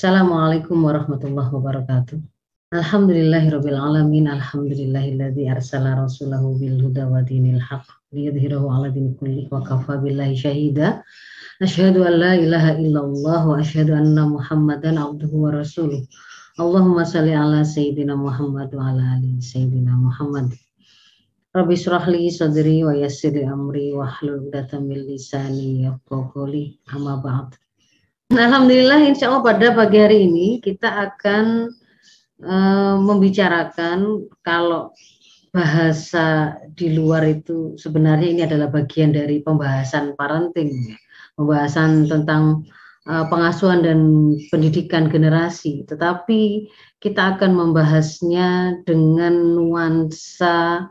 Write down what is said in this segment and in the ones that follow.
Assalamualaikum warahmatullahi wabarakatuh. Alhamdulillahirabbil alamin. Alhamdulillahilladzi arsala rasulahu bil huda wa dinil haq liyudhhirahu 'ala dini kulli wa kafa billahi syahida. Asyhadu an la ilaha illallah wa asyhadu anna Muhammadan abduhu wa rasuluh. Allahumma salli ala sayyidina Muhammad wa ala ali sayyidina Muhammad. Rabbi surah li sadri wa yassir amri wa hlul min lisani yafqahu qawli. Amma ba'd. Alhamdulillah insya Allah pada pagi hari ini kita akan uh, membicarakan kalau bahasa di luar itu sebenarnya ini adalah bagian dari pembahasan parenting, ya. pembahasan tentang uh, pengasuhan dan pendidikan generasi. Tetapi kita akan membahasnya dengan nuansa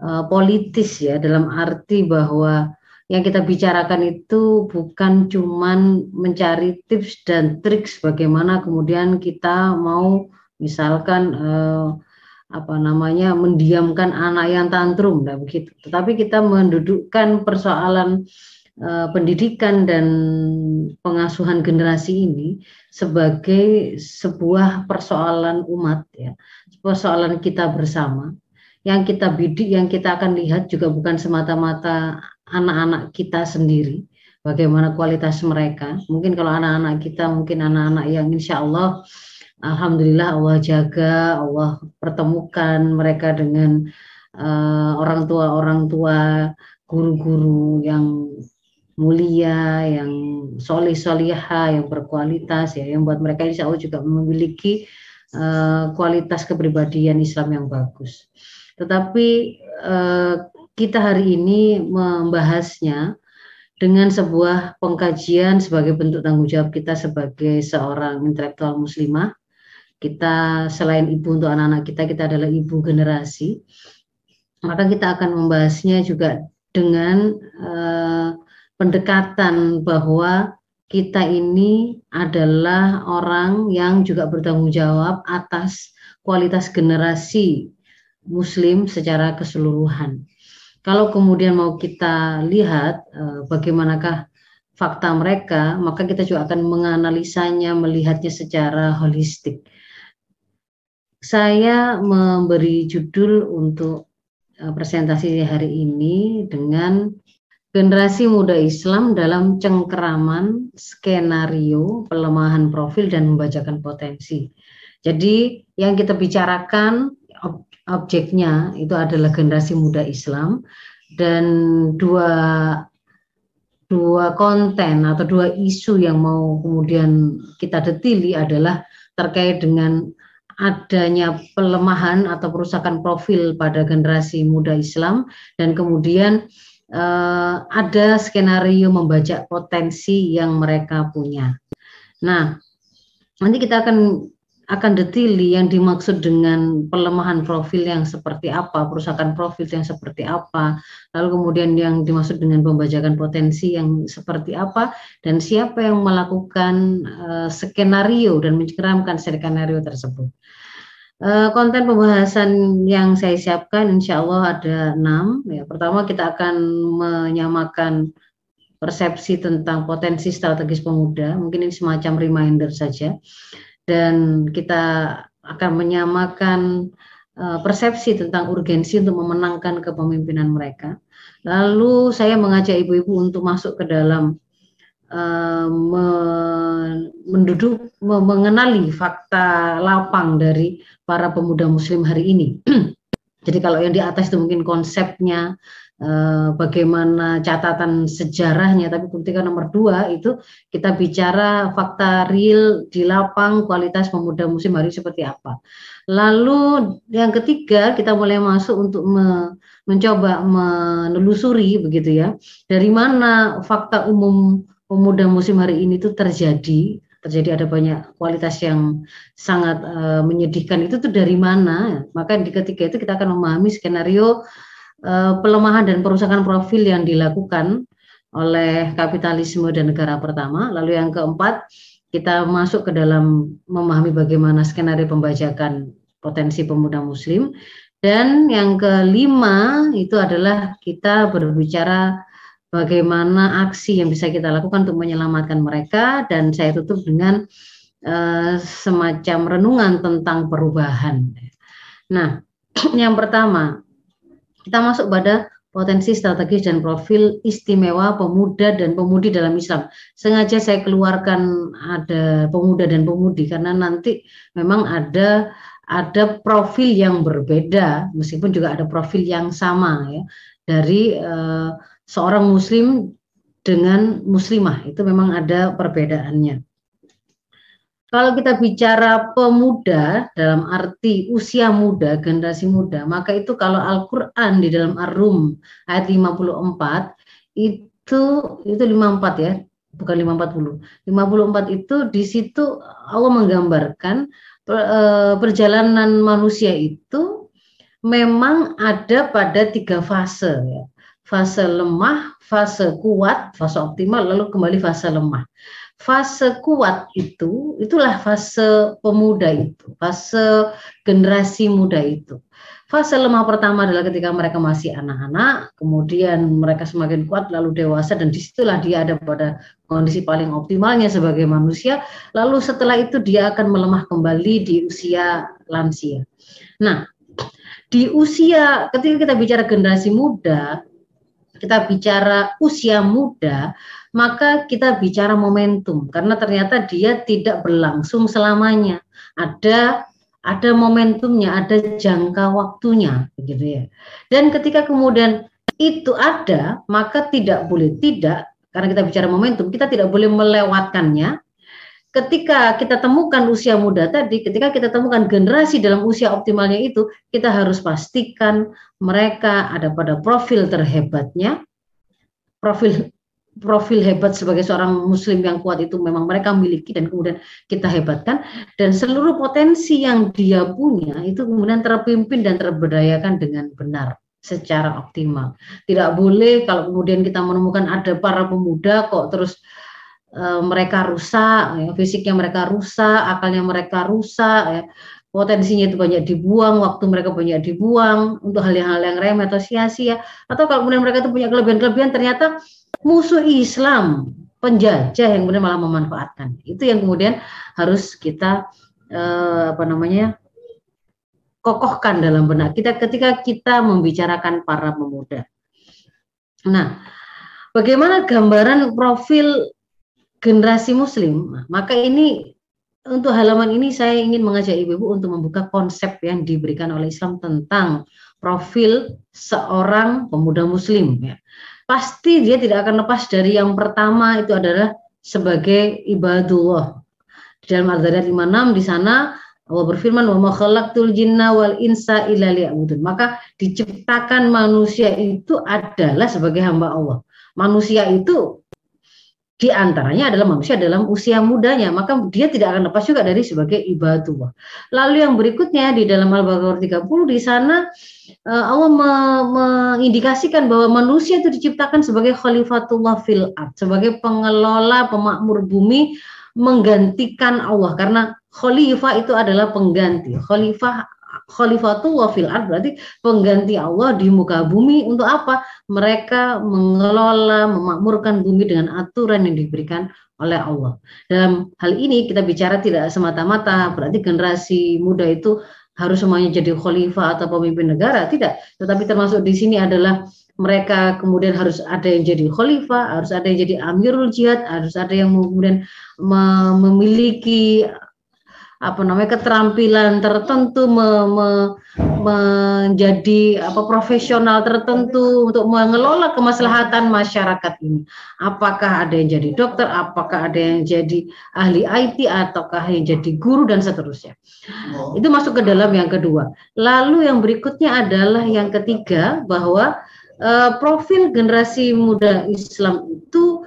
uh, politis ya, dalam arti bahwa yang kita bicarakan itu bukan cuman mencari tips dan trik bagaimana kemudian kita mau misalkan eh, apa namanya mendiamkan anak yang tantrum nah begitu. Tetapi kita mendudukkan persoalan eh, pendidikan dan pengasuhan generasi ini sebagai sebuah persoalan umat ya. Persoalan kita bersama. Yang kita bidik yang kita akan lihat juga bukan semata-mata anak-anak kita sendiri, bagaimana kualitas mereka. Mungkin kalau anak-anak kita, mungkin anak-anak yang insya Allah, Alhamdulillah Allah jaga, Allah pertemukan mereka dengan uh, orang tua orang tua, guru-guru yang mulia, yang solih soliha, yang berkualitas, ya, yang buat mereka insya Allah juga memiliki uh, kualitas kepribadian Islam yang bagus. Tetapi uh, kita hari ini membahasnya dengan sebuah pengkajian sebagai bentuk tanggung jawab kita sebagai seorang intelektual muslimah. Kita selain ibu untuk anak-anak kita, kita adalah ibu generasi. Maka kita akan membahasnya juga dengan uh, pendekatan bahwa kita ini adalah orang yang juga bertanggung jawab atas kualitas generasi muslim secara keseluruhan. Kalau kemudian mau kita lihat uh, bagaimanakah fakta mereka, maka kita juga akan menganalisanya, melihatnya secara holistik. Saya memberi judul untuk uh, presentasi hari ini dengan generasi muda Islam dalam cengkeraman skenario pelemahan profil dan membacakan potensi. Jadi yang kita bicarakan objeknya itu adalah generasi muda Islam dan dua dua konten atau dua isu yang mau kemudian kita detili adalah terkait dengan adanya pelemahan atau perusakan profil pada generasi muda Islam dan kemudian eh, ada skenario membaca potensi yang mereka punya. Nah, nanti kita akan akan detili yang dimaksud dengan pelemahan profil yang seperti apa, perusakan profil yang seperti apa, lalu kemudian yang dimaksud dengan pembajakan potensi yang seperti apa, dan siapa yang melakukan uh, skenario dan menceramkan skenario tersebut. Uh, konten pembahasan yang saya siapkan insya Allah ada enam. Ya, pertama kita akan menyamakan persepsi tentang potensi strategis pemuda, mungkin ini semacam reminder saja dan kita akan menyamakan uh, persepsi tentang urgensi untuk memenangkan kepemimpinan mereka. Lalu saya mengajak ibu-ibu untuk masuk ke dalam uh, menduduk mengenali fakta lapang dari para pemuda muslim hari ini. Jadi kalau yang di atas itu mungkin konsepnya Eh, bagaimana catatan sejarahnya, tapi ketika nomor dua itu kita bicara fakta real di lapang kualitas pemuda musim hari seperti apa. Lalu yang ketiga kita mulai masuk untuk me, mencoba menelusuri begitu ya, dari mana fakta umum pemuda musim hari ini itu terjadi. Terjadi ada banyak kualitas yang sangat uh, menyedihkan. Itu tuh dari mana? Maka di ketiga itu kita akan memahami skenario Eh, pelemahan dan perusakan profil yang dilakukan oleh kapitalisme dan negara pertama. Lalu yang keempat, kita masuk ke dalam memahami bagaimana skenario pembajakan potensi pemuda muslim. Dan yang kelima itu adalah kita berbicara bagaimana aksi yang bisa kita lakukan untuk menyelamatkan mereka dan saya tutup dengan uh, semacam renungan tentang perubahan. Nah, yang pertama kita masuk pada potensi strategis dan profil istimewa pemuda dan pemudi dalam Islam. Sengaja saya keluarkan ada pemuda dan pemudi karena nanti memang ada ada profil yang berbeda meskipun juga ada profil yang sama ya dari uh, seorang muslim dengan muslimah itu memang ada perbedaannya. Kalau kita bicara pemuda dalam arti usia muda, generasi muda, maka itu kalau Al-Qur'an di dalam Ar-Rum ayat 54 itu itu 54 ya, bukan 540. 54 itu di situ Allah menggambarkan eh, perjalanan manusia itu memang ada pada tiga fase ya. Fase lemah, fase kuat, fase optimal, lalu kembali fase lemah fase kuat itu itulah fase pemuda itu, fase generasi muda itu. Fase lemah pertama adalah ketika mereka masih anak-anak, kemudian mereka semakin kuat lalu dewasa dan di situlah dia ada pada kondisi paling optimalnya sebagai manusia. Lalu setelah itu dia akan melemah kembali di usia lansia. Nah, di usia ketika kita bicara generasi muda, kita bicara usia muda, maka kita bicara momentum karena ternyata dia tidak berlangsung selamanya. Ada ada momentumnya, ada jangka waktunya begitu ya. Dan ketika kemudian itu ada, maka tidak boleh tidak karena kita bicara momentum, kita tidak boleh melewatkannya. Ketika kita temukan usia muda tadi, ketika kita temukan generasi dalam usia optimalnya itu, kita harus pastikan mereka ada pada profil terhebatnya, profil profil hebat sebagai seorang muslim yang kuat itu memang mereka miliki dan kemudian kita hebatkan dan seluruh potensi yang dia punya itu kemudian terpimpin dan terberdayakan dengan benar secara optimal. Tidak boleh kalau kemudian kita menemukan ada para pemuda kok terus e, mereka rusak, ya, fisiknya mereka rusak, akalnya mereka rusak, ya, potensinya itu banyak dibuang, waktu mereka banyak dibuang untuk hal-hal yang remeh atau sia-sia, atau kalau kemudian mereka itu punya kelebihan-kelebihan ternyata musuh Islam, penjajah yang kemudian malah memanfaatkan. Itu yang kemudian harus kita eh, apa namanya kokohkan dalam benak kita ketika kita membicarakan para pemuda. Nah, bagaimana gambaran profil generasi Muslim? Maka ini untuk halaman ini saya ingin mengajak ibu-ibu untuk membuka konsep yang diberikan oleh Islam tentang profil seorang pemuda Muslim. Ya pasti dia tidak akan lepas dari yang pertama itu adalah sebagai ibadullah. Di dalam Al-Zariyat 56 di sana Allah berfirman wa khalaqtul jinna wal insa illa. Maka diciptakan manusia itu adalah sebagai hamba Allah. Manusia itu di antaranya adalah manusia dalam usia mudanya, maka dia tidak akan lepas juga dari sebagai ibadah. Lalu yang berikutnya di dalam Al-Baqarah 30 di sana eh, Allah mengindikasikan bahwa manusia itu diciptakan sebagai khalifatullah fil ard, sebagai pengelola pemakmur bumi menggantikan Allah karena khalifah itu adalah pengganti. Khalifah khalifatullah fil ard berarti pengganti Allah di muka bumi untuk apa? Mereka mengelola, memakmurkan bumi dengan aturan yang diberikan oleh Allah. Dalam hal ini kita bicara tidak semata-mata berarti generasi muda itu harus semuanya jadi khalifah atau pemimpin negara, tidak. Tetapi termasuk di sini adalah mereka kemudian harus ada yang jadi khalifah, harus ada yang jadi amirul jihad, harus ada yang kemudian memiliki apa namanya keterampilan tertentu me, me, menjadi apa profesional tertentu untuk mengelola kemaslahatan masyarakat ini. Apakah ada yang jadi dokter, apakah ada yang jadi ahli IT ataukah yang jadi guru dan seterusnya. Oh. Itu masuk ke dalam yang kedua. Lalu yang berikutnya adalah yang ketiga bahwa uh, profil generasi muda Islam itu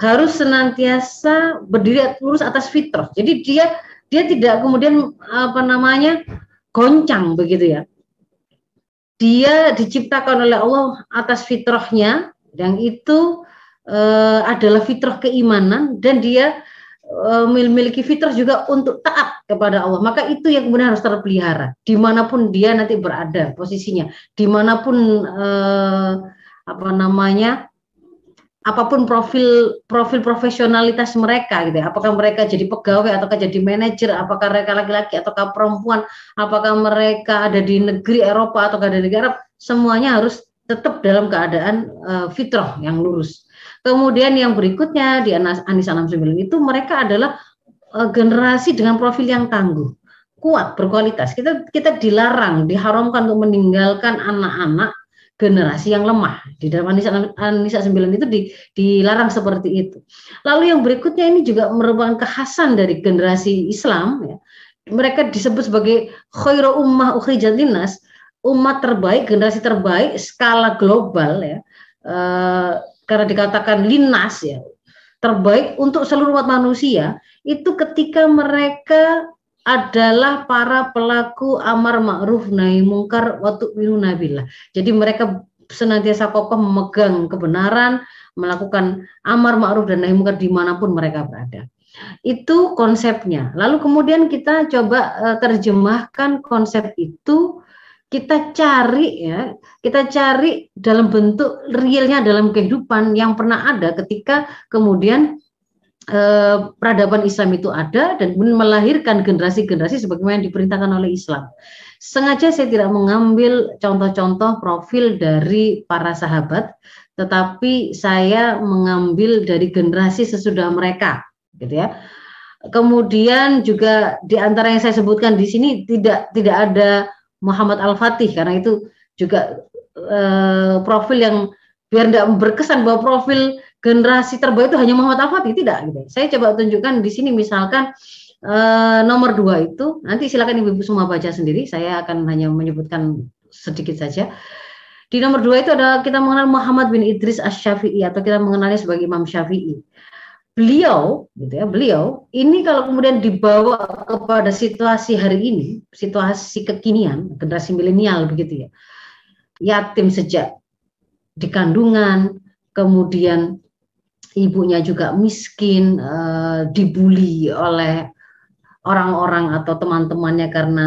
harus senantiasa berdiri lurus atas fitrah. Jadi dia dia tidak kemudian apa namanya goncang begitu ya. Dia diciptakan oleh Allah atas fitrahnya yang itu e, adalah fitrah keimanan dan dia e, memiliki fitrah juga untuk taat kepada Allah. Maka itu yang kemudian harus terpelihara di mana pun dia nanti berada posisinya, di mana pun e, apa namanya apa pun profil profil profesionalitas mereka gitu ya. Apakah mereka jadi pegawai ataukah jadi manajer, apakah mereka laki-laki ataukah perempuan, apakah mereka ada di negeri Eropa ataukah ada di negara semuanya harus tetap dalam keadaan uh, fitrah yang lurus. Kemudian yang berikutnya di Anisa 69 itu mereka adalah uh, generasi dengan profil yang tangguh, kuat, berkualitas. Kita kita dilarang, diharamkan untuk meninggalkan anak-anak generasi yang lemah. Di dalam Anisa, Anisa 9 itu di, dilarang seperti itu. Lalu yang berikutnya ini juga merupakan kekhasan dari generasi Islam. Ya. Mereka disebut sebagai khairu ummah ukhrijat linnas, umat terbaik, generasi terbaik skala global ya. E, karena dikatakan linnas ya, terbaik untuk seluruh umat manusia itu ketika mereka adalah para pelaku amar ma'ruf nahi mungkar waktu minu nabilah. Jadi mereka senantiasa kokoh memegang kebenaran, melakukan amar ma'ruf dan nahi mungkar di mana pun mereka berada. Itu konsepnya. Lalu kemudian kita coba uh, terjemahkan konsep itu kita cari ya, kita cari dalam bentuk realnya dalam kehidupan yang pernah ada ketika kemudian eh, peradaban Islam itu ada dan melahirkan generasi-generasi sebagaimana yang diperintahkan oleh Islam. Sengaja saya tidak mengambil contoh-contoh profil dari para sahabat, tetapi saya mengambil dari generasi sesudah mereka, gitu ya. Kemudian juga di antara yang saya sebutkan di sini tidak tidak ada Muhammad Al-Fatih karena itu juga eh, profil yang biar tidak berkesan bahwa profil generasi terbaik itu hanya Muhammad Al-Fatih tidak gitu. Saya coba tunjukkan di sini misalkan uh, nomor dua itu nanti silakan ibu-ibu semua baca sendiri. Saya akan hanya menyebutkan sedikit saja. Di nomor dua itu adalah kita mengenal Muhammad bin Idris Asy-Syafi'i atau kita mengenalnya sebagai Imam Syafi'i. Beliau, gitu ya, beliau ini kalau kemudian dibawa kepada situasi hari ini, situasi kekinian, generasi milenial begitu ya, yatim sejak di kandungan, kemudian ibunya juga miskin, uh, dibully oleh orang-orang atau teman-temannya karena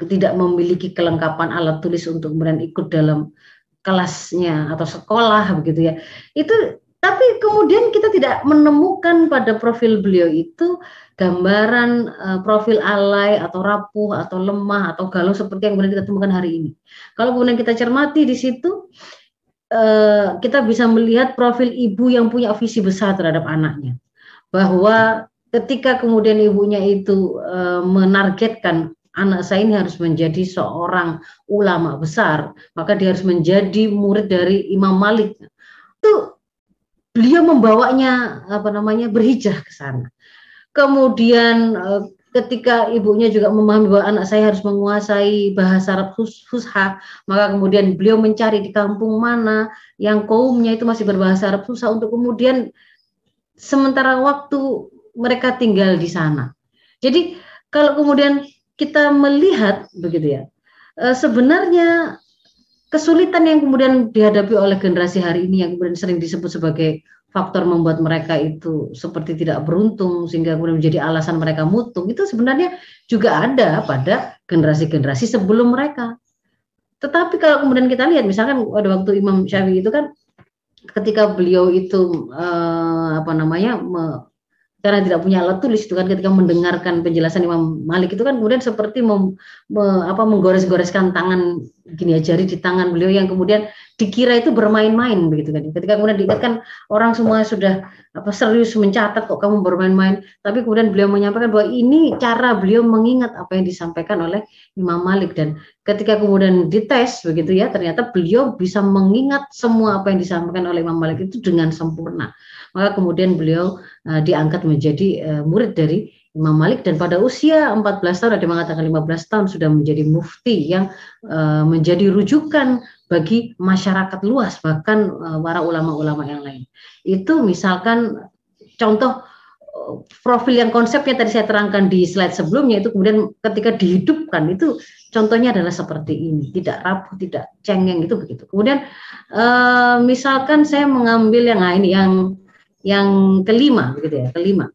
tidak memiliki kelengkapan alat tulis untuk kemudian ikut dalam kelasnya atau sekolah begitu ya. Itu tapi kemudian kita tidak menemukan pada profil beliau itu gambaran uh, profil alay atau rapuh atau lemah atau galau seperti yang kemudian kita temukan hari ini. Kalau kemudian kita cermati di situ Eh, kita bisa melihat profil ibu yang punya visi besar terhadap anaknya. Bahwa ketika kemudian ibunya itu uh, menargetkan anak saya ini harus menjadi seorang ulama besar, maka dia harus menjadi murid dari Imam Malik. Itu beliau membawanya apa namanya berhijrah ke sana. Kemudian uh, ketika ibunya juga memahami bahwa anak saya harus menguasai bahasa Arab Fusha, maka kemudian beliau mencari di kampung mana yang kaumnya itu masih berbahasa Arab Fusha untuk kemudian sementara waktu mereka tinggal di sana. Jadi kalau kemudian kita melihat begitu ya, eh, sebenarnya kesulitan yang kemudian dihadapi oleh generasi hari ini yang kemudian sering disebut sebagai faktor membuat mereka itu seperti tidak beruntung sehingga kemudian menjadi alasan mereka mutung itu sebenarnya juga ada pada generasi-generasi sebelum mereka. Tetapi kalau kemudian kita lihat misalkan pada waktu Imam Syafi'i itu kan ketika beliau itu eh, apa namanya me, karena tidak punya alat tulis itu kan ketika mendengarkan penjelasan Imam Malik itu kan kemudian seperti mem, me, apa menggores-goreskan tangan gini ya jari di tangan beliau yang kemudian dikira itu bermain-main begitu kan. Ketika kemudian diingatkan orang semua sudah apa serius mencatat kok kamu bermain-main, tapi kemudian beliau menyampaikan bahwa ini cara beliau mengingat apa yang disampaikan oleh Imam Malik dan ketika kemudian dites begitu ya, ternyata beliau bisa mengingat semua apa yang disampaikan oleh Imam Malik itu dengan sempurna. Maka kemudian beliau uh, diangkat menjadi uh, murid dari Imam Malik dan pada usia 14 tahun ada mengatakan 15 tahun sudah menjadi mufti yang uh, menjadi rujukan bagi masyarakat luas bahkan uh, para ulama-ulama yang lain. Itu misalkan contoh profil yang konsepnya tadi saya terangkan di slide sebelumnya itu kemudian ketika dihidupkan itu contohnya adalah seperti ini, tidak rapuh, tidak cengeng itu begitu. Kemudian misalkan saya mengambil yang nah ini yang yang kelima begitu ya, kelima.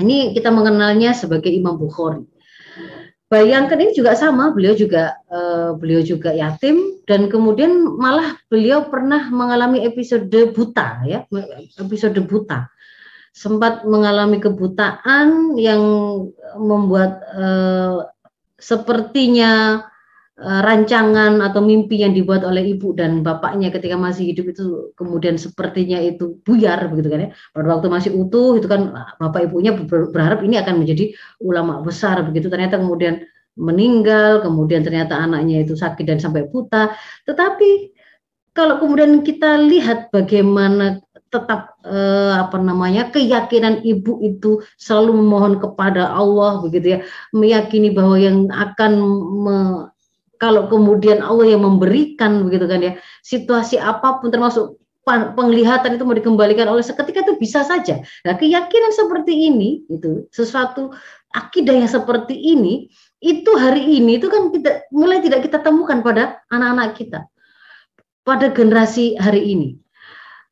Ini kita mengenalnya sebagai Imam Bukhari. bayangkan ini juga sama, beliau juga uh, beliau juga yatim dan kemudian malah beliau pernah mengalami episode buta ya, episode buta. Sempat mengalami kebutaan yang membuat uh, sepertinya rancangan atau mimpi yang dibuat oleh ibu dan bapaknya ketika masih hidup itu kemudian sepertinya itu buyar begitu kan ya. Pada waktu masih utuh itu kan bapak ibunya berharap ini akan menjadi ulama besar begitu ternyata kemudian meninggal, kemudian ternyata anaknya itu sakit dan sampai buta. Tetapi kalau kemudian kita lihat bagaimana tetap eh, apa namanya keyakinan ibu itu selalu memohon kepada Allah begitu ya, meyakini bahwa yang akan me, kalau kemudian Allah yang memberikan begitu kan ya, situasi apa pun termasuk penglihatan itu mau dikembalikan oleh seketika itu bisa saja. Nah, keyakinan seperti ini itu sesuatu akidah yang seperti ini itu hari ini itu kan kita mulai tidak kita temukan pada anak-anak kita pada generasi hari ini.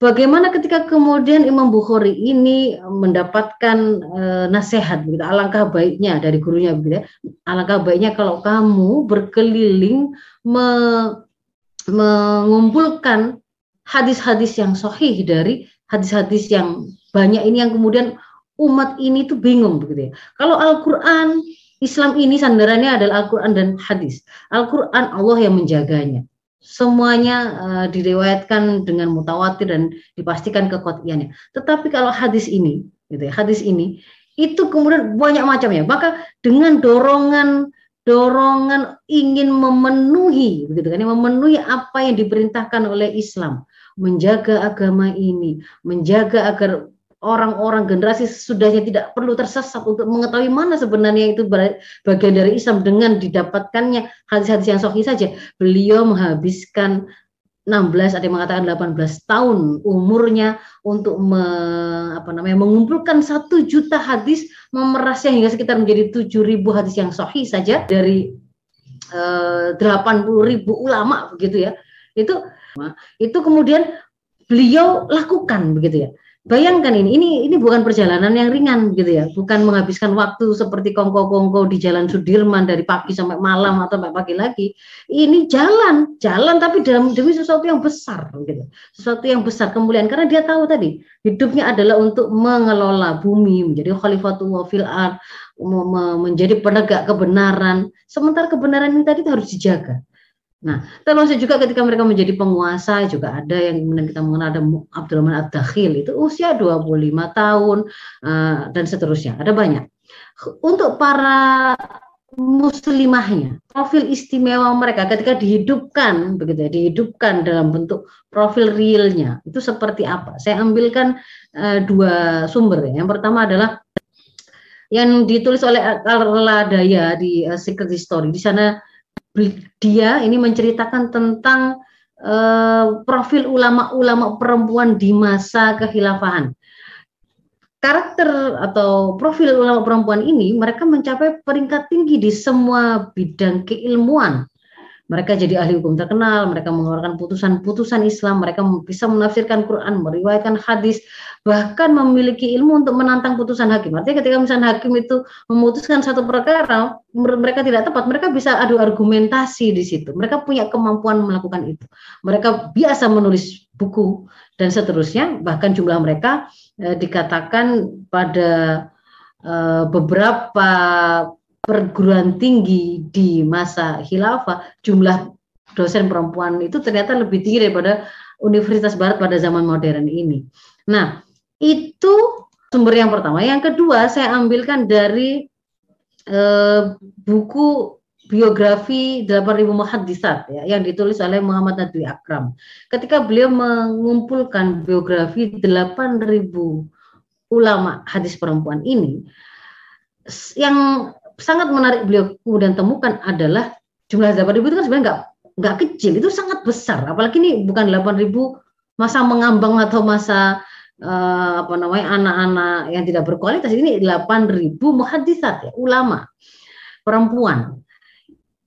Bagaimana ketika kemudian Imam Bukhari ini mendapatkan e, nasihat begitu, alangkah baiknya dari gurunya begitu ya. Alangkah baiknya kalau kamu berkeliling me, mengumpulkan hadis-hadis yang sahih dari hadis-hadis yang banyak ini yang kemudian umat ini tuh bingung begitu ya. Kalau Al-Qur'an Islam ini sandarannya adalah Al-Quran dan hadis. Al-Quran Allah yang menjaganya. Semuanya uh, diriwayatkan dengan mutawatir dan dipastikan kekotiannya. Tetapi kalau hadis ini, gitu ya, hadis ini itu kemudian banyak macamnya. Maka dengan dorongan dorongan ingin memenuhi, begitu kan, memenuhi apa yang diperintahkan oleh Islam, menjaga agama ini, menjaga agar orang-orang generasi sesudahnya tidak perlu tersesat untuk mengetahui mana sebenarnya itu bagian dari Islam dengan didapatkannya hadis-hadis yang sahih saja. Beliau menghabiskan 16 ada yang mengatakan 18 tahun umurnya untuk me, apa namanya mengumpulkan satu juta hadis memerasnya hingga sekitar menjadi 7000 hadis yang sahih saja dari eh, 80 ribu ulama begitu ya itu itu kemudian beliau lakukan begitu ya Bayangkan ini, ini ini bukan perjalanan yang ringan gitu ya, bukan menghabiskan waktu seperti kongko-kongko di Jalan Sudirman dari pagi sampai malam atau sampai pagi lagi. Ini jalan, jalan tapi dalam demi sesuatu yang besar gitu. Sesuatu yang besar kemuliaan karena dia tahu tadi hidupnya adalah untuk mengelola bumi, menjadi khalifatullah fil ard, menjadi penegak kebenaran. Sementara kebenaran ini tadi harus dijaga. Nah, termasuk juga ketika mereka menjadi penguasa juga ada yang kemudian kita mengenal ada Abdurrahman Ad-Dakhil itu usia 25 tahun uh, dan seterusnya. Ada banyak. Untuk para muslimahnya, profil istimewa mereka ketika dihidupkan begitu ya, dihidupkan dalam bentuk profil realnya itu seperti apa? Saya ambilkan uh, dua sumber ya. Yang pertama adalah yang ditulis oleh Carla Daya di uh, Secret History. Di sana dia ini menceritakan tentang uh, profil ulama-ulama perempuan di masa kehilafahan. Karakter atau profil ulama perempuan ini mereka mencapai peringkat tinggi di semua bidang keilmuan mereka jadi ahli hukum terkenal, mereka mengeluarkan putusan-putusan Islam, mereka bisa menafsirkan Quran, meriwayatkan hadis, bahkan memiliki ilmu untuk menantang putusan hakim. Artinya ketika misalnya hakim itu memutuskan satu perkara, mereka tidak tepat, mereka bisa adu argumentasi di situ. Mereka punya kemampuan melakukan itu. Mereka biasa menulis buku dan seterusnya, bahkan jumlah mereka eh, dikatakan pada eh, beberapa perguruan tinggi di masa khilafah jumlah dosen perempuan itu ternyata lebih tinggi daripada universitas barat pada zaman modern ini. Nah, itu sumber yang pertama. Yang kedua saya ambilkan dari eh, buku biografi 8000 muhaddisat ya yang ditulis oleh Muhammad Nadwi Akram. Ketika beliau mengumpulkan biografi 8000 ulama hadis perempuan ini yang sangat menarik beliau kemudian temukan adalah jumlah 8.000 itu kan sebenarnya nggak nggak kecil, itu sangat besar. Apalagi ini bukan 8.000 masa mengambang atau masa uh, apa namanya anak-anak yang tidak berkualitas ini 8.000 muhadisat ya, ulama perempuan.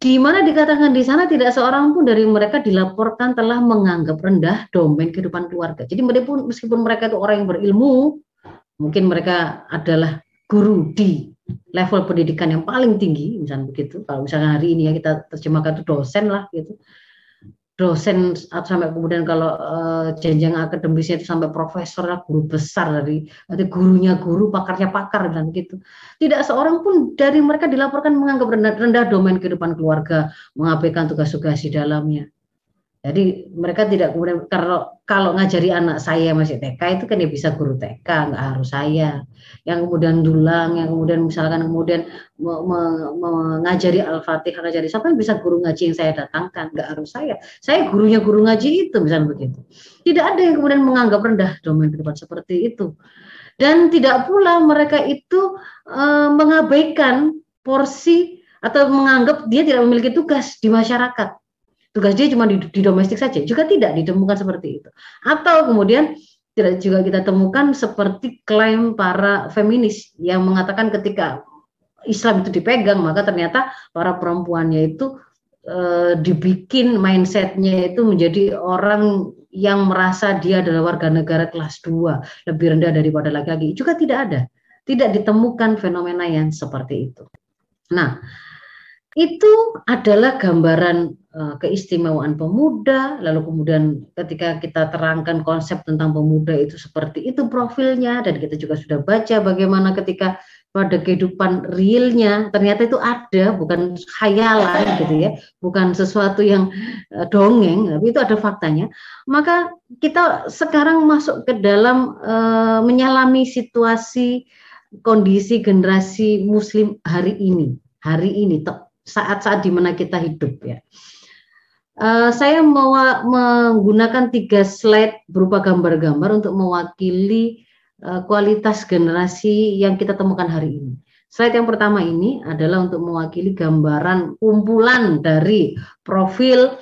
Di mana dikatakan di sana tidak seorang pun dari mereka dilaporkan telah menganggap rendah domain kehidupan keluarga. Jadi meskipun mereka itu orang yang berilmu, mungkin mereka adalah guru di level pendidikan yang paling tinggi, misalnya begitu. Kalau misalnya hari ini ya kita terjemahkan itu dosen lah gitu. Dosen sampai kemudian kalau uh, jenjang akademisnya itu sampai profesor lah, guru besar dari nanti gurunya guru, pakarnya pakar dan gitu. Tidak seorang pun dari mereka dilaporkan menganggap rendah, rendah domain kehidupan keluarga, mengabaikan tugas-tugas di dalamnya. Jadi mereka tidak kemudian kalau kalau ngajari anak saya masih TK itu kan ya bisa guru TK nggak harus saya. Yang kemudian dulang, yang kemudian misalkan kemudian mengajari Al-Fatihah, ngajari yang bisa guru ngaji yang saya datangkan nggak harus saya. Saya gurunya guru ngaji itu misalnya begitu. Tidak ada yang kemudian menganggap rendah domain kehidupan seperti itu. Dan tidak pula mereka itu e, mengabaikan porsi atau menganggap dia tidak memiliki tugas di masyarakat tugas dia cuma di, di domestik saja juga tidak ditemukan seperti itu. Atau kemudian tidak juga kita temukan seperti klaim para feminis yang mengatakan ketika Islam itu dipegang maka ternyata para perempuannya itu e, dibikin mindsetnya itu menjadi orang yang merasa dia adalah warga negara kelas 2 lebih rendah daripada laki-laki. Juga tidak ada. Tidak ditemukan fenomena yang seperti itu. Nah itu adalah gambaran uh, keistimewaan pemuda, lalu kemudian ketika kita terangkan konsep tentang pemuda itu seperti itu profilnya, dan kita juga sudah baca bagaimana ketika pada kehidupan realnya ternyata itu ada, bukan khayalan gitu ya, bukan sesuatu yang uh, dongeng, tapi itu ada faktanya. Maka kita sekarang masuk ke dalam uh, menyalami situasi kondisi generasi Muslim hari ini, hari ini saat-saat di mana kita hidup ya. Uh, saya mau menggunakan tiga slide berupa gambar-gambar untuk mewakili uh, kualitas generasi yang kita temukan hari ini. Slide yang pertama ini adalah untuk mewakili gambaran kumpulan dari profil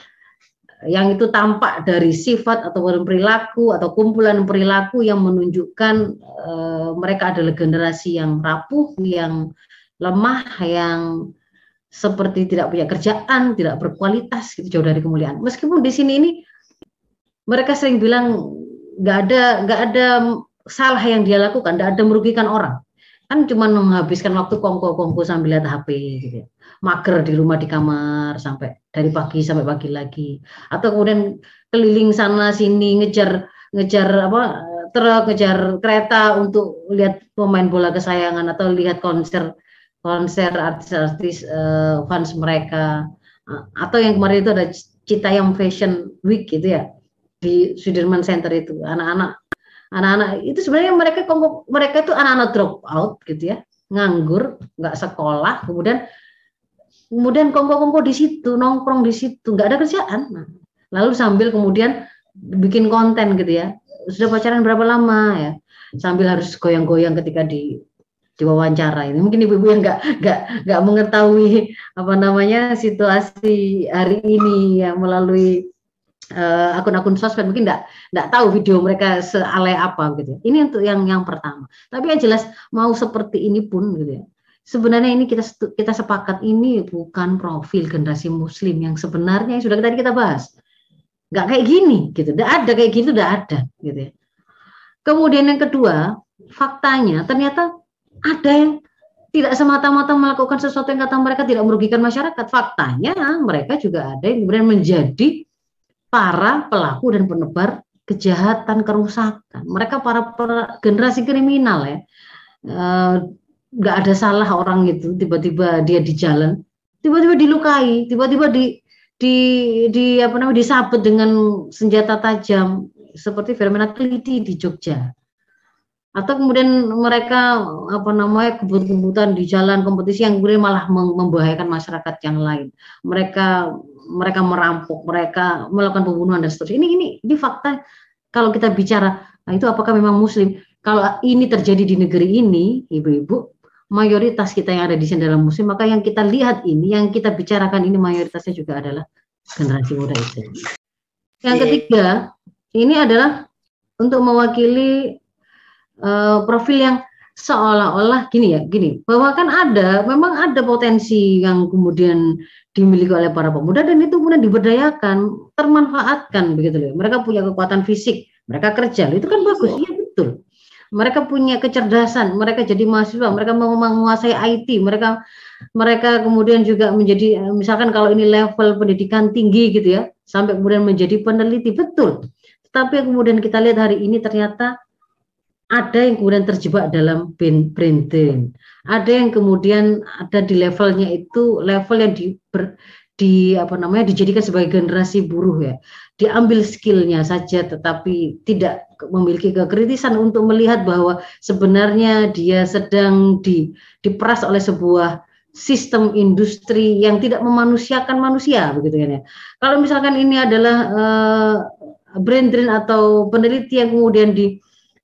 yang itu tampak dari sifat atau perilaku atau kumpulan perilaku yang menunjukkan uh, mereka adalah generasi yang rapuh, yang lemah, yang seperti tidak punya kerjaan, tidak berkualitas, gitu jauh dari kemuliaan. Meskipun di sini ini mereka sering bilang nggak ada nggak ada salah yang dia lakukan, nggak ada merugikan orang. Kan cuma menghabiskan waktu kongko-kongko sambil lihat HP gitu. Ya. Mager di rumah di kamar sampai dari pagi sampai pagi lagi. Atau kemudian keliling sana sini ngejar ngejar apa truk, ngejar kereta untuk lihat pemain bola kesayangan atau lihat konser konser artis-artis uh, fans mereka. Atau yang kemarin itu ada Citayam Fashion Week gitu ya di Sudirman Center itu. Anak-anak anak-anak itu sebenarnya mereka mereka itu anak-anak drop out gitu ya. Nganggur nggak sekolah kemudian kemudian kongko-kongko di situ nongkrong di situ nggak ada kerjaan. Nah, lalu sambil kemudian bikin konten gitu ya. Sudah pacaran berapa lama ya? Sambil harus goyang-goyang ketika di diwawancara ini mungkin ibu-ibu yang nggak nggak nggak mengetahui apa namanya situasi hari ini yang melalui uh, akun-akun sosmed. Mungkin nggak nggak tahu video mereka sealai apa gitu ya. ini untuk yang yang pertama. Tapi yang jelas mau seperti ini pun gitu ya. Sebenarnya ini kita kita sepakat ini bukan profil generasi muslim yang sebenarnya yang sudah tadi kita bahas. Nggak kayak gini gitu. Tidak ada kayak gitu tidak ada gitu ya. Kemudian yang kedua faktanya ternyata ada yang tidak semata-mata melakukan sesuatu yang kata mereka tidak merugikan masyarakat. Faktanya mereka juga ada yang kemudian menjadi para pelaku dan penebar kejahatan, kerusakan. Mereka para, generasi kriminal ya. Nggak e, ada salah orang itu tiba-tiba dia di jalan, tiba-tiba dilukai, tiba-tiba di di di apa namanya disabet dengan senjata tajam seperti fenomena teliti di Jogja atau kemudian mereka apa namanya kebut-kebutan di jalan kompetisi yang kemudian malah membahayakan masyarakat yang lain. Mereka mereka merampok, mereka melakukan pembunuhan dan seterusnya. Ini ini ini fakta kalau kita bicara nah itu apakah memang muslim? Kalau ini terjadi di negeri ini, ibu-ibu, mayoritas kita yang ada di sini adalah muslim, maka yang kita lihat ini, yang kita bicarakan ini mayoritasnya juga adalah generasi muda itu. Yang ketiga, ini adalah untuk mewakili uh, profil yang seolah-olah gini ya, gini, bahwa kan ada, memang ada potensi yang kemudian dimiliki oleh para pemuda dan itu kemudian diberdayakan, termanfaatkan begitu loh. Mereka punya kekuatan fisik, mereka kerja, itu kan bagus, iya betul. mereka punya kecerdasan, mereka jadi mahasiswa, mereka mau menguasai IT, mereka mereka kemudian juga menjadi misalkan kalau ini level pendidikan tinggi gitu ya, sampai kemudian menjadi peneliti betul. Tapi kemudian kita lihat hari ini ternyata ada yang kemudian terjebak dalam brain drain. Ada yang kemudian ada di levelnya itu level yang di, ber, di apa namanya dijadikan sebagai generasi buruh ya. Diambil skillnya saja tetapi tidak memiliki kekritisan untuk melihat bahwa sebenarnya dia sedang di, diperas oleh sebuah sistem industri yang tidak memanusiakan manusia begitu kan ya. Kalau misalkan ini adalah uh, brain drain atau peneliti yang kemudian di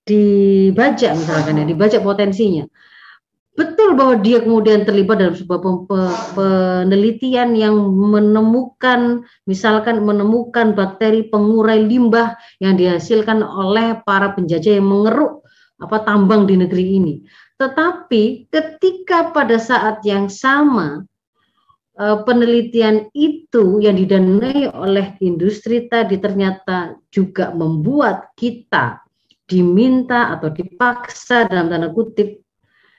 dibaca misalkan ya, dibaca potensinya. Betul bahwa dia kemudian terlibat dalam sebuah penelitian yang menemukan, misalkan menemukan bakteri pengurai limbah yang dihasilkan oleh para penjajah yang mengeruk apa tambang di negeri ini. Tetapi ketika pada saat yang sama eh, penelitian itu yang didanai oleh industri tadi ternyata juga membuat kita diminta atau dipaksa dalam tanda kutip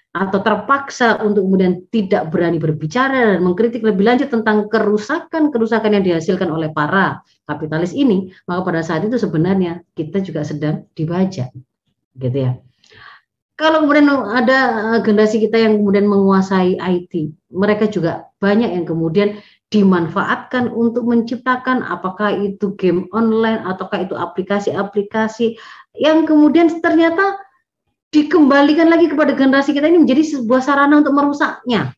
atau terpaksa untuk kemudian tidak berani berbicara dan mengkritik lebih lanjut tentang kerusakan-kerusakan yang dihasilkan oleh para kapitalis ini, maka pada saat itu sebenarnya kita juga sedang dibaca. Gitu ya. Kalau kemudian ada generasi kita yang kemudian menguasai IT, mereka juga banyak yang kemudian dimanfaatkan untuk menciptakan apakah itu game online ataukah itu aplikasi-aplikasi yang kemudian ternyata dikembalikan lagi kepada generasi kita ini menjadi sebuah sarana untuk merusaknya.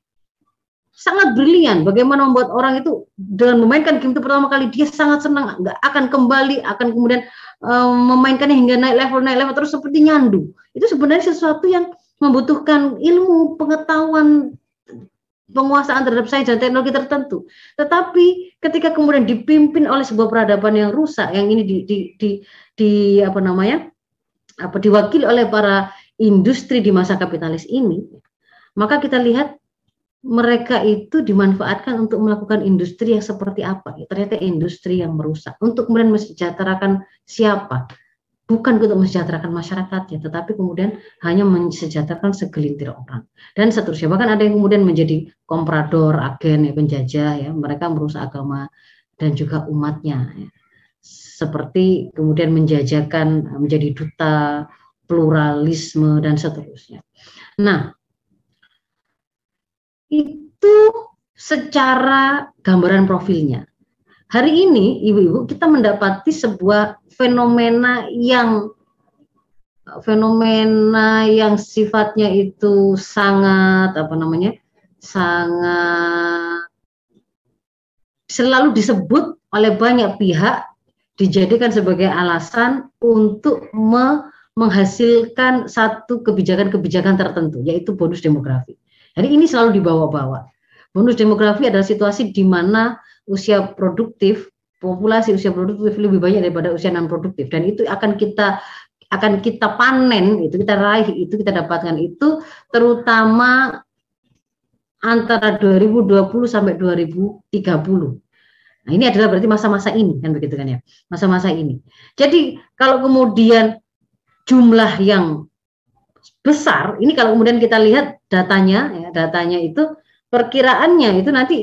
Sangat brilian bagaimana membuat orang itu dengan memainkan game itu pertama kali dia sangat senang, nggak akan kembali, akan kemudian um, memainkannya hingga naik level naik level terus seperti nyandu. Itu sebenarnya sesuatu yang membutuhkan ilmu, pengetahuan, penguasaan terhadap sains dan teknologi tertentu. Tetapi ketika kemudian dipimpin oleh sebuah peradaban yang rusak, yang ini di, di, di, di apa namanya, apa diwakili oleh para industri di masa kapitalis ini, maka kita lihat mereka itu dimanfaatkan untuk melakukan industri yang seperti apa? Ternyata industri yang merusak. Untuk kemudian mensejahterakan siapa? Bukan untuk mensejahterakan masyarakatnya, tetapi kemudian hanya mensejahterakan segelintir orang dan seterusnya. Bahkan ada yang kemudian menjadi komprador, agen, ya, penjajah, ya, mereka merusak agama dan juga umatnya. Ya. Seperti kemudian menjajakan menjadi duta pluralisme dan seterusnya. Nah, itu secara gambaran profilnya. Hari ini, ibu-ibu, kita mendapati sebuah fenomena yang fenomena yang sifatnya itu sangat apa namanya sangat selalu disebut oleh banyak pihak dijadikan sebagai alasan untuk me menghasilkan satu kebijakan-kebijakan tertentu yaitu bonus demografi. Jadi ini selalu dibawa-bawa. Bonus demografi adalah situasi di mana usia produktif populasi usia produktif lebih banyak daripada usia non produktif dan itu akan kita akan kita panen itu kita raih itu kita dapatkan itu terutama antara 2020 sampai 2030. Nah, ini adalah berarti masa-masa ini kan begitu kan ya. Masa-masa ini. Jadi kalau kemudian jumlah yang besar, ini kalau kemudian kita lihat datanya ya, datanya itu perkiraannya itu nanti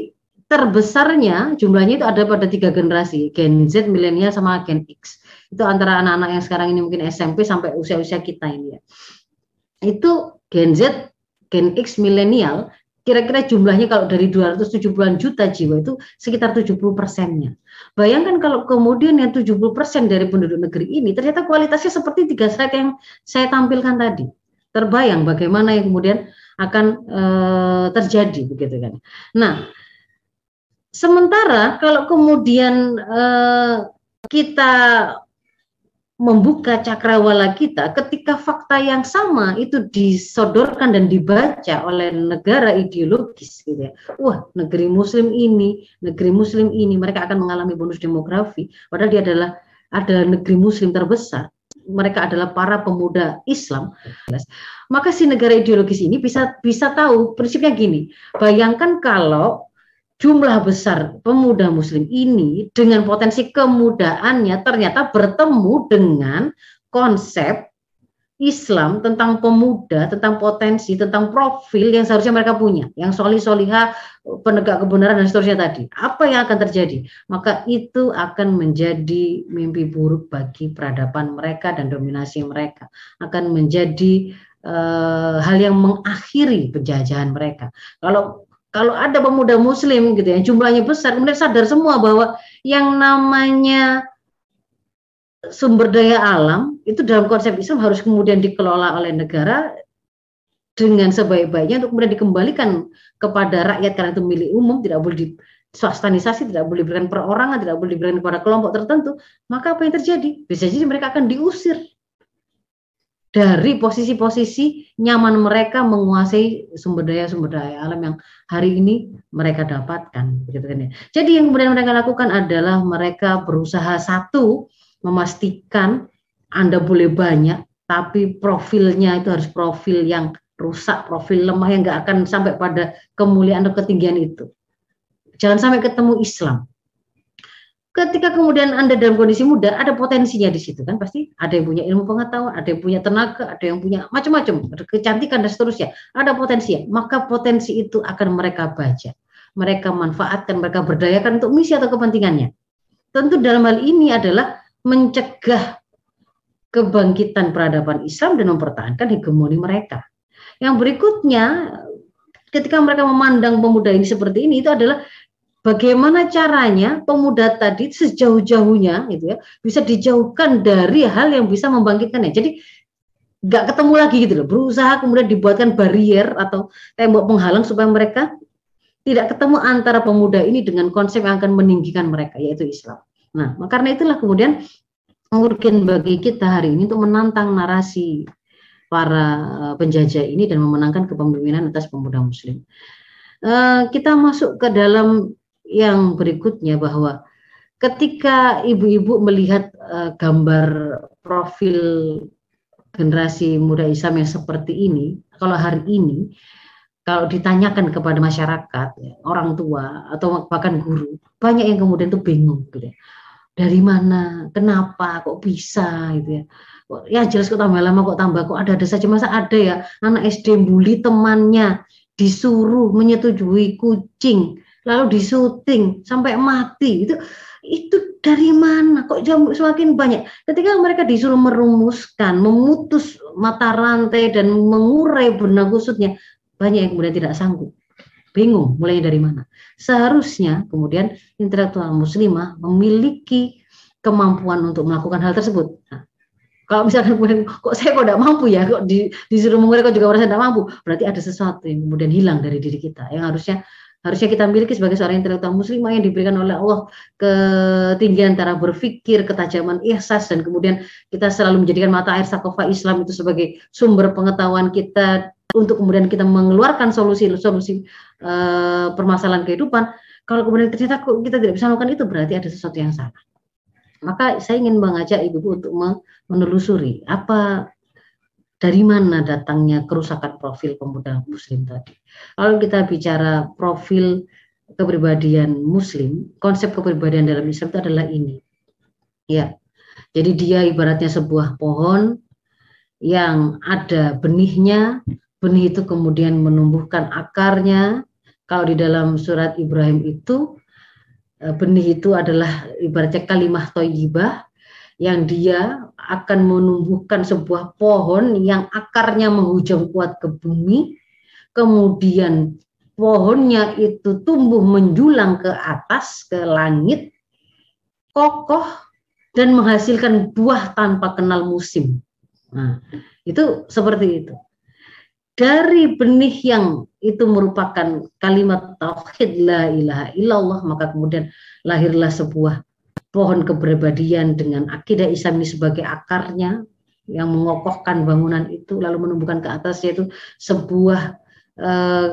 terbesarnya jumlahnya itu ada pada tiga generasi, Gen Z, milenial sama Gen X. Itu antara anak-anak yang sekarang ini mungkin SMP sampai usia-usia kita ini ya. Itu Gen Z, Gen X, milenial, kira-kira jumlahnya kalau dari 270-an juta jiwa itu sekitar 70 persennya. Bayangkan kalau kemudian yang 70 persen dari penduduk negeri ini ternyata kualitasnya seperti tiga slide yang saya tampilkan tadi. Terbayang bagaimana yang kemudian akan e, terjadi begitu kan. Nah, Sementara kalau kemudian eh, kita membuka cakrawala kita ketika fakta yang sama itu disodorkan dan dibaca oleh negara ideologis gitu ya. Wah, negeri muslim ini, negeri muslim ini mereka akan mengalami bonus demografi padahal dia adalah ada negeri muslim terbesar. Mereka adalah para pemuda Islam. Maka si negara ideologis ini bisa bisa tahu prinsipnya gini. Bayangkan kalau jumlah besar pemuda muslim ini dengan potensi kemudaannya ternyata bertemu dengan konsep Islam, tentang pemuda, tentang potensi, tentang profil yang seharusnya mereka punya, yang soli soliha, penegak kebenaran dan seterusnya tadi. Apa yang akan terjadi? Maka itu akan menjadi mimpi buruk bagi peradaban mereka dan dominasi mereka. Akan menjadi uh, hal yang mengakhiri penjajahan mereka. Kalau kalau ada pemuda Muslim gitu ya, jumlahnya besar, kemudian sadar semua bahwa yang namanya sumber daya alam itu dalam konsep Islam harus kemudian dikelola oleh negara dengan sebaik-baiknya untuk kemudian dikembalikan kepada rakyat karena itu milik umum tidak boleh di swastanisasi tidak boleh diberikan perorangan tidak boleh diberikan kepada kelompok tertentu maka apa yang terjadi? Bisa jadi mereka akan diusir dari posisi-posisi nyaman mereka menguasai sumber daya sumber daya alam yang hari ini mereka dapatkan kan ya. Jadi yang kemudian mereka lakukan adalah mereka berusaha satu memastikan Anda boleh banyak, tapi profilnya itu harus profil yang rusak, profil lemah yang nggak akan sampai pada kemuliaan atau ketinggian itu. Jangan sampai ketemu Islam. Ketika kemudian Anda dalam kondisi muda, ada potensinya di situ kan pasti ada yang punya ilmu pengetahuan, ada yang punya tenaga, ada yang punya macam-macam, kecantikan dan seterusnya. Ada potensi, maka potensi itu akan mereka baca, mereka manfaatkan, mereka berdayakan untuk misi atau kepentingannya. Tentu dalam hal ini adalah mencegah kebangkitan peradaban Islam dan mempertahankan hegemoni mereka. Yang berikutnya, ketika mereka memandang pemuda ini seperti ini, itu adalah bagaimana caranya pemuda tadi sejauh-jauhnya gitu ya bisa dijauhkan dari hal yang bisa membangkitkannya. Jadi nggak ketemu lagi gitu loh. Berusaha kemudian dibuatkan barrier atau tembok penghalang supaya mereka tidak ketemu antara pemuda ini dengan konsep yang akan meninggikan mereka yaitu Islam. Nah, karena itulah kemudian mungkin bagi kita hari ini untuk menantang narasi para eh, penjajah ini dan memenangkan kepemimpinan atas pemuda muslim. Uh, kita masuk ke dalam yang berikutnya bahwa ketika ibu-ibu melihat uh, gambar profil generasi muda Islam yang seperti ini, kalau hari ini kalau ditanyakan kepada masyarakat, ya, orang tua atau bahkan guru, banyak yang kemudian tuh bingung gitu ya. Dari mana, kenapa, kok bisa? Gitu ya. Ya jelas kok tambah lama kok tambah kok ada-ada saja. Masa ada ya? Anak SD bully temannya disuruh menyetujui kucing lalu disuting sampai mati. Itu itu dari mana? Kok jam semakin banyak? Ketika mereka disuruh merumuskan memutus mata rantai dan mengurai benang kusutnya banyak yang kemudian tidak sanggup. Bingung mulai dari mana. Seharusnya kemudian intelektual muslimah memiliki kemampuan untuk melakukan hal tersebut. Nah, kalau misalkan kemudian kok saya kok tidak mampu ya, kok di, disuruh mengurai kok juga merasa tidak mampu, berarti ada sesuatu yang kemudian hilang dari diri kita yang harusnya harusnya kita miliki sebagai seorang intelektual muslimah yang diberikan oleh Allah ketinggian cara berpikir, ketajaman ihsas dan kemudian kita selalu menjadikan mata air sakofa Islam itu sebagai sumber pengetahuan kita untuk kemudian kita mengeluarkan solusi-solusi uh, permasalahan kehidupan, kalau kemudian ternyata kita tidak bisa melakukan itu berarti ada sesuatu yang salah. Maka saya ingin mengajak ibu untuk menelusuri apa dari mana datangnya kerusakan profil pemuda muslim tadi. Kalau kita bicara profil kepribadian muslim, konsep kepribadian dalam Islam itu adalah ini. Ya. Jadi dia ibaratnya sebuah pohon yang ada benihnya, benih itu kemudian menumbuhkan akarnya. Kalau di dalam surat Ibrahim itu eh, benih itu adalah ibaratnya kalimah toyibah yang dia akan menumbuhkan sebuah pohon yang akarnya menghujam kuat ke bumi, kemudian pohonnya itu tumbuh menjulang ke atas, ke langit, kokoh, dan menghasilkan buah tanpa kenal musim. Nah, itu seperti itu dari benih yang itu merupakan kalimat tauhid la ilaha illallah maka kemudian lahirlah sebuah pohon kepribadian dengan akidah Islam ini sebagai akarnya yang mengokohkan bangunan itu lalu menumbuhkan ke atas yaitu sebuah eh,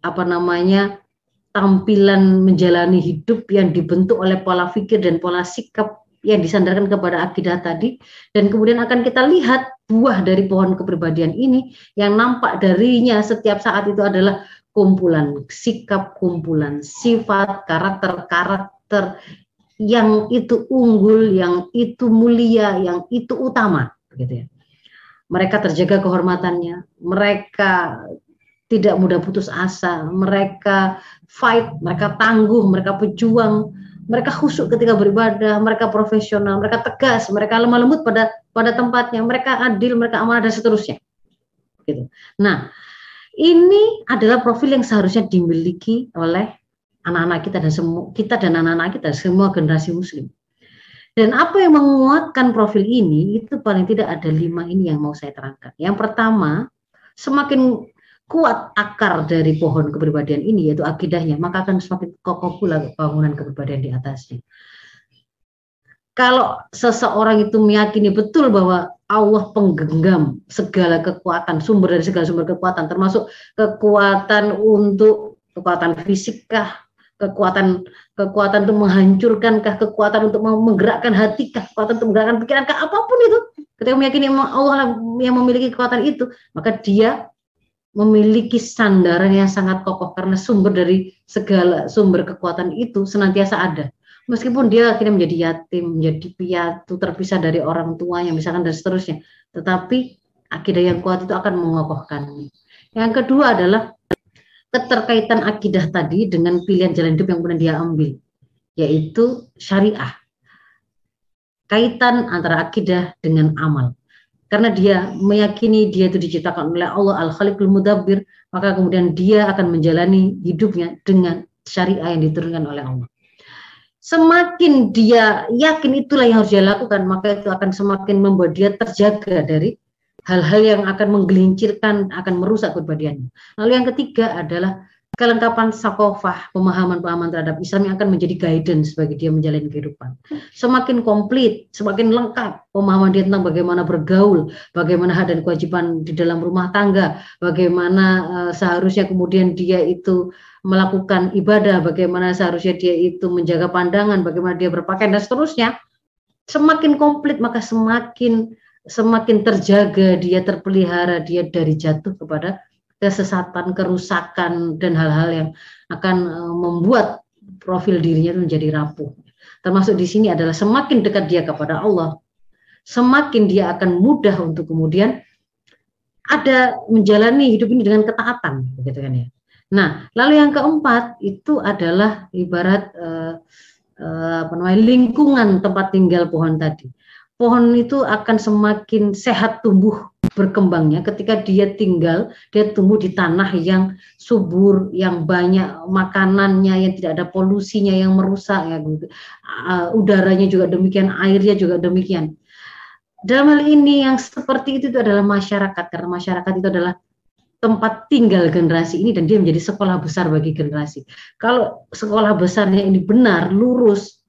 apa namanya tampilan menjalani hidup yang dibentuk oleh pola pikir dan pola sikap yang disandarkan kepada akidah tadi. Dan kemudian akan kita lihat buah dari pohon kepribadian ini yang nampak darinya setiap saat itu adalah kumpulan sikap, kumpulan sifat, karakter-karakter yang itu unggul, yang itu mulia, yang itu utama gitu ya. mereka terjaga kehormatannya, mereka tidak mudah putus asa, mereka fight, mereka tangguh, mereka pejuang, mereka khusyuk ketika beribadah, mereka profesional, mereka tegas, mereka lemah lembut pada pada tempatnya, mereka adil, mereka amanah dan seterusnya. Gitu. Nah, ini adalah profil yang seharusnya dimiliki oleh anak-anak kita dan semua kita dan anak-anak kita semua generasi muslim. Dan apa yang menguatkan profil ini itu paling tidak ada lima ini yang mau saya terangkan. Yang pertama, semakin kuat akar dari pohon kepribadian ini yaitu akidahnya, maka akan semakin kokoh pula bangunan kepribadian di atasnya. Kalau seseorang itu meyakini betul bahwa Allah penggenggam segala kekuatan, sumber dari segala sumber kekuatan, termasuk kekuatan untuk kekuatan fisikah, kekuatan kekuatan untuk menghancurkan kah, kekuatan untuk menggerakkan hati kah, kekuatan untuk menggerakkan pikiran kah, apa pun itu. Ketika meyakini Allah yang memiliki kekuatan itu, maka dia memiliki sandaran yang sangat kokoh karena sumber dari segala sumber kekuatan itu senantiasa ada. Meskipun dia akhirnya menjadi yatim, menjadi piatu, terpisah dari orang tuanya, misalkan dan seterusnya. Tetapi akidah yang kuat itu akan mengokohkan. Yang kedua adalah keterkaitan akidah tadi dengan pilihan jalan hidup yang kemudian dia ambil, yaitu syariah. Kaitan antara akidah dengan amal karena dia meyakini dia itu diciptakan oleh Allah Al-Khaliqul Mudabbir, maka kemudian dia akan menjalani hidupnya dengan syariah yang diturunkan oleh Allah. Semakin dia yakin itulah yang harus dia lakukan, maka itu akan semakin membuat dia terjaga dari hal-hal yang akan menggelincirkan, akan merusak kepribadiannya. Lalu yang ketiga adalah kelengkapan sakofah, pemahaman-pemahaman terhadap Islam yang akan menjadi guidance bagi dia menjalani kehidupan. Semakin komplit, semakin lengkap pemahaman dia tentang bagaimana bergaul, bagaimana hak dan kewajiban di dalam rumah tangga, bagaimana uh, seharusnya kemudian dia itu melakukan ibadah, bagaimana seharusnya dia itu menjaga pandangan, bagaimana dia berpakaian dan seterusnya. Semakin komplit maka semakin semakin terjaga dia terpelihara dia dari jatuh kepada kesesatan, kerusakan dan hal-hal yang akan uh, membuat profil dirinya menjadi rapuh. Termasuk di sini adalah semakin dekat dia kepada Allah, semakin dia akan mudah untuk kemudian ada menjalani hidup ini dengan ketaatan, begitu kan ya. Nah, lalu yang keempat itu adalah ibarat uh, uh, apa namanya lingkungan tempat tinggal pohon tadi. Pohon itu akan semakin sehat tumbuh berkembangnya ketika dia tinggal, dia tumbuh di tanah yang subur, yang banyak makanannya, yang tidak ada polusinya yang merusak ya. Uh, udaranya juga demikian, airnya juga demikian. Dalam hal ini yang seperti itu, itu adalah masyarakat karena masyarakat itu adalah tempat tinggal generasi ini dan dia menjadi sekolah besar bagi generasi. Kalau sekolah besarnya ini benar, lurus,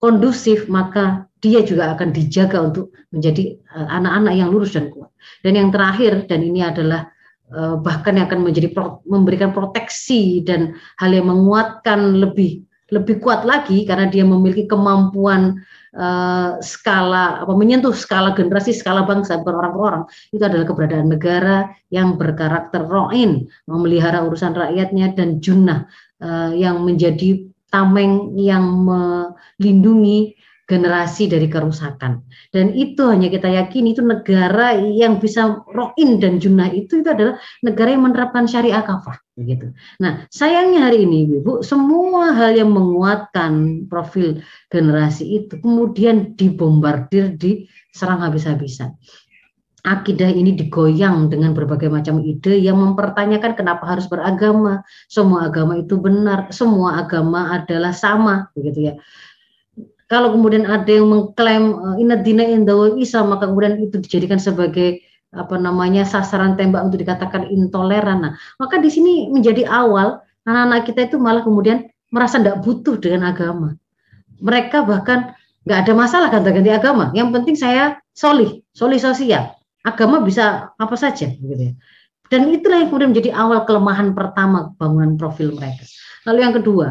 kondusif, maka dia juga akan dijaga untuk menjadi eh, anak-anak yang lurus dan kuat. Dan yang terakhir dan ini adalah uh, bahkan yang akan menjadi memberikan proteksi dan hal yang menguatkan lebih lebih kuat lagi karena dia memiliki kemampuan uh, skala apa menyentuh skala generasi skala bangsa bukan orang per orang itu adalah keberadaan negara yang berkarakter roin memelihara urusan rakyatnya dan junah uh, yang menjadi tameng yang melindungi generasi dari kerusakan. Dan itu hanya kita yakini itu negara yang bisa roin dan junah itu itu adalah negara yang menerapkan syariah kafah begitu. Nah, sayangnya hari ini Ibu, semua hal yang menguatkan profil generasi itu kemudian dibombardir diserang habis-habisan. Akidah ini digoyang dengan berbagai macam ide yang mempertanyakan kenapa harus beragama. Semua agama itu benar, semua agama adalah sama, begitu ya kalau kemudian ada yang mengklaim uh, inna dina indawa Isa maka kemudian itu dijadikan sebagai apa namanya sasaran tembak untuk dikatakan intoleran. Nah, maka di sini menjadi awal anak-anak kita itu malah kemudian merasa tidak butuh dengan agama. Mereka bahkan nggak ada masalah ganti-ganti agama. Yang penting saya solih, solih sosial. Agama bisa apa saja, gitu ya. Dan itulah yang kemudian menjadi awal kelemahan pertama bangunan profil mereka. Lalu yang kedua,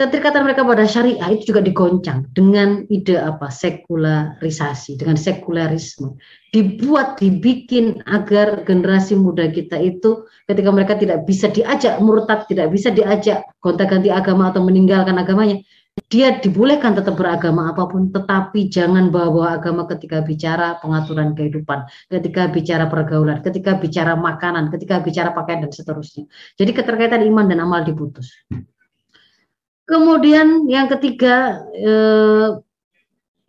keterikatan mereka pada syariah itu juga digoncang dengan ide apa? Sekularisasi dengan sekularisme. Dibuat dibikin agar generasi muda kita itu ketika mereka tidak bisa diajak murtad tidak bisa diajak gonta-ganti agama atau meninggalkan agamanya dia dibolehkan tetap beragama apa pun tetapi jangan bawa agama ketika bicara pengaturan kehidupan ketika bicara pergaulan ketika bicara makanan ketika bicara pakaian dan seterusnya. Jadi keterkaitan iman dan amal diputus Kemudian yang ketiga eh,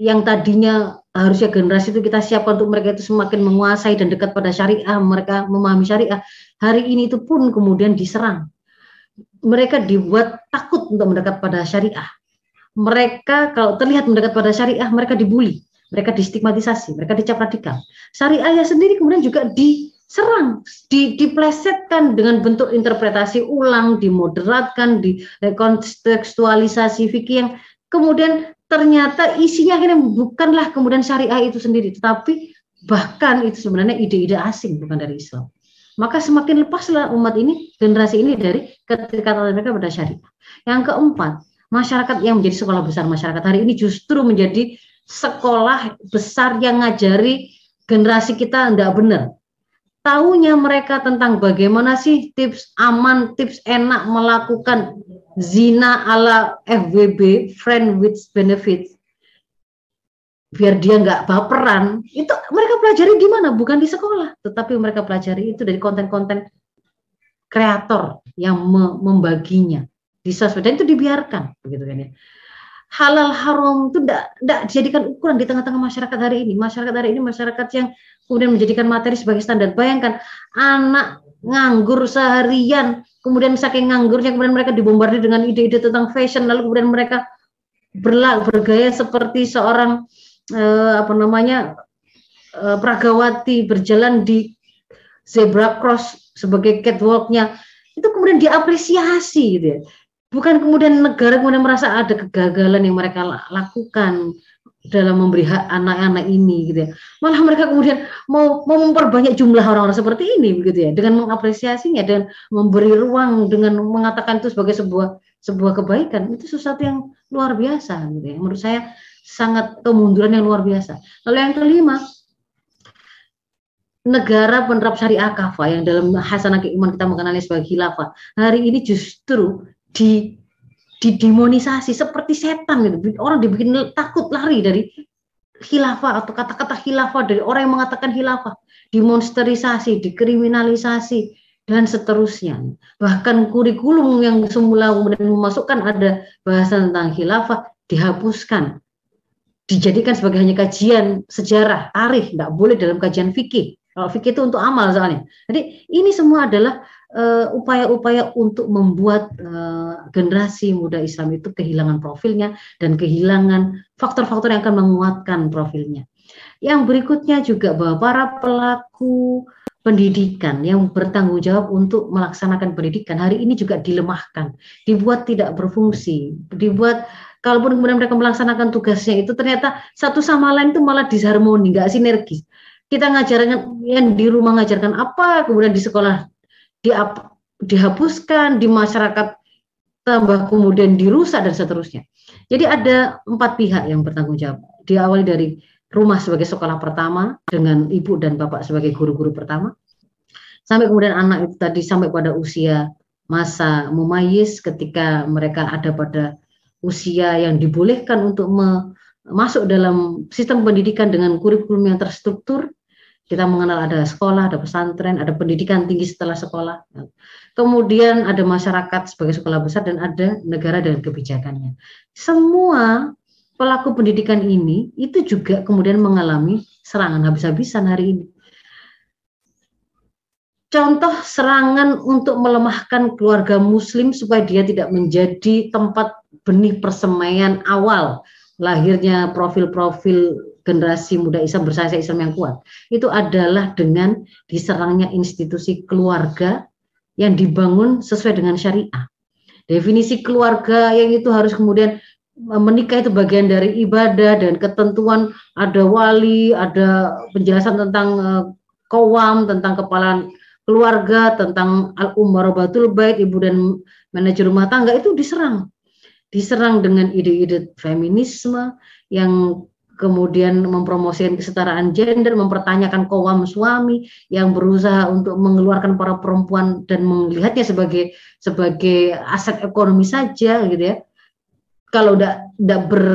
yang tadinya harusnya generasi itu kita siapkan untuk mereka itu semakin menguasai dan dekat pada syariah, mereka memahami syariah. Hari ini itu pun kemudian diserang. Mereka dibuat takut untuk mendekat pada syariah. Mereka kalau terlihat mendekat pada syariah, mereka dibully, mereka distigmatisasi, mereka dicap radikal. Syariahnya sendiri kemudian juga di serang, di, diplesetkan dengan bentuk interpretasi ulang, dimoderatkan, di kontekstualisasi fikih yang kemudian ternyata isinya akhirnya bukanlah kemudian syariah itu sendiri, tetapi bahkan itu sebenarnya ide-ide asing bukan dari Islam. Maka semakin lepaslah umat ini, generasi ini dari keterikatan mereka pada syariah. Yang keempat, masyarakat yang menjadi sekolah besar masyarakat hari ini justru menjadi sekolah besar yang ngajari generasi kita tidak benar, tahunya mereka tentang bagaimana sih tips aman, tips enak melakukan zina ala FWB, friend with benefits, biar dia nggak baperan, itu mereka pelajari di mana? Bukan di sekolah, tetapi mereka pelajari itu dari konten-konten kreator yang membaginya. Di sosmed. Dan itu dibiarkan, begitu kan ya halal haram itu tidak dijadikan ukuran di tengah-tengah masyarakat hari ini. Masyarakat hari ini masyarakat yang kemudian menjadikan materi sebagai standar. Bayangkan anak nganggur seharian, kemudian saking nganggurnya kemudian mereka dibombardir dengan ide-ide tentang fashion, lalu kemudian mereka berlak bergaya seperti seorang eh, apa namanya eh, pragawati berjalan di zebra cross sebagai catwalknya itu kemudian diapresiasi gitu ya bukan kemudian negara kemudian merasa ada kegagalan yang mereka lakukan dalam memberi hak anak-anak ini gitu ya. Malah mereka kemudian mau, mau memperbanyak jumlah orang-orang seperti ini begitu ya dengan mengapresiasinya dan memberi ruang dengan mengatakan itu sebagai sebuah sebuah kebaikan itu sesuatu yang luar biasa gitu ya. Menurut saya sangat kemunduran yang luar biasa. Lalu yang kelima negara penerap syariah kafah yang dalam hasanah keiman kita mengenalnya sebagai khilafah hari ini justru di didemonisasi seperti setan gitu. Orang dibikin takut lari dari khilafah atau kata-kata khilafah dari orang yang mengatakan khilafah, dimonsterisasi, dikriminalisasi dan seterusnya. Bahkan kurikulum yang semula kemudian memasukkan ada bahasan tentang khilafah dihapuskan. Dijadikan sebagai hanya kajian sejarah, tarikh, tidak boleh dalam kajian fikih. Kalau fikih itu untuk amal soalnya. Jadi ini semua adalah upaya-upaya uh, untuk membuat uh, generasi muda Islam itu kehilangan profilnya dan kehilangan faktor-faktor yang akan menguatkan profilnya. Yang berikutnya juga bahwa para pelaku pendidikan yang bertanggung jawab untuk melaksanakan pendidikan hari ini juga dilemahkan, dibuat tidak berfungsi, dibuat kalaupun kemudian mereka melaksanakan tugasnya itu ternyata satu sama lain itu malah disharmoni, nggak sinergis. Kita ngajarkan yang di rumah ngajarkan apa, kemudian di sekolah dihapuskan di masyarakat tambah kemudian dirusak dan seterusnya. Jadi ada empat pihak yang bertanggung jawab. Diawali dari rumah sebagai sekolah pertama dengan ibu dan bapak sebagai guru-guru pertama. Sampai kemudian anak itu tadi sampai pada usia masa mumayis ketika mereka ada pada usia yang dibolehkan untuk masuk dalam sistem pendidikan dengan kurikulum yang terstruktur kita mengenal ada sekolah, ada pesantren, ada pendidikan tinggi setelah sekolah. Kemudian ada masyarakat sebagai sekolah besar dan ada negara dengan kebijakannya. Semua pelaku pendidikan ini itu juga kemudian mengalami serangan habis-habisan hari ini. Contoh serangan untuk melemahkan keluarga muslim supaya dia tidak menjadi tempat benih persemaian awal lahirnya profil-profil generasi muda Islam bersaya Islam yang kuat itu adalah dengan diserangnya institusi keluarga yang dibangun sesuai dengan syariah. Definisi keluarga yang itu harus kemudian e, menikah itu bagian dari ibadah dan ketentuan ada wali, ada penjelasan tentang uh, kawam, tentang kepala keluarga, tentang al batul bait, ibu dan manajer rumah tangga itu diserang diserang dengan ide-ide feminisme yang kemudian mempromosikan kesetaraan gender, mempertanyakan kowam suami yang berusaha untuk mengeluarkan para perempuan dan melihatnya sebagai sebagai aset ekonomi saja gitu ya. Kalau tidak ber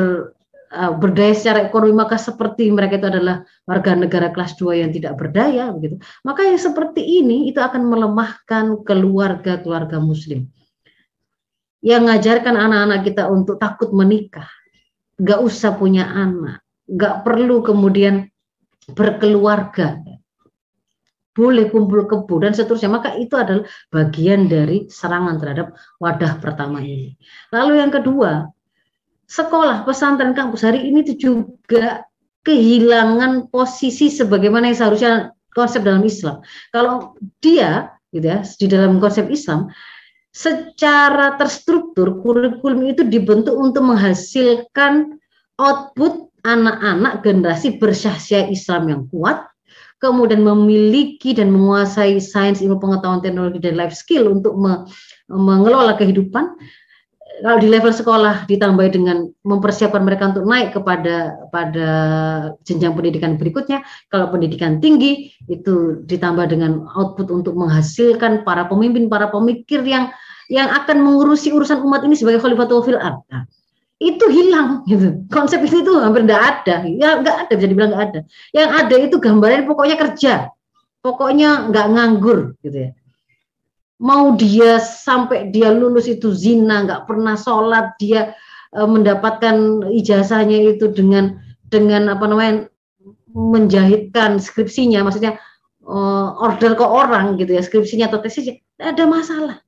uh, berdaya secara ekonomi maka seperti mereka itu adalah warga negara kelas 2 yang tidak berdaya begitu. Maka yang seperti ini itu akan melemahkan keluarga-keluarga muslim. Yang mengajarkan anak-anak kita untuk takut menikah, nggak usah punya anak, nggak perlu kemudian berkeluarga, boleh kumpul kebu dan seterusnya. Maka itu adalah bagian dari serangan terhadap wadah pertama ini. Lalu yang kedua, sekolah pesantren kampus hari ini itu juga kehilangan posisi sebagaimana yang seharusnya konsep dalam Islam. Kalau dia gitu ya di dalam konsep Islam secara terstruktur kurikulum itu dibentuk untuk menghasilkan output anak-anak generasi bersyahsia Islam yang kuat, kemudian memiliki dan menguasai sains, ilmu pengetahuan, teknologi dan life skill untuk me mengelola kehidupan. Kalau di level sekolah ditambah dengan mempersiapkan mereka untuk naik kepada pada jenjang pendidikan berikutnya. Kalau pendidikan tinggi itu ditambah dengan output untuk menghasilkan para pemimpin, para pemikir yang yang akan mengurusi urusan umat ini sebagai khalifatul fil ard. Nah, itu hilang gitu. Konsep itu tuh hampir tidak ada. Ya nggak ada bisa dibilang nggak ada. Yang ada itu gambaran pokoknya kerja. Pokoknya nggak nganggur gitu ya. Mau dia sampai dia lulus itu zina, nggak pernah sholat, dia e, mendapatkan ijazahnya itu dengan dengan apa namanya menjahitkan skripsinya, maksudnya e, order ke orang gitu ya, skripsinya atau tesisnya, ada masalah.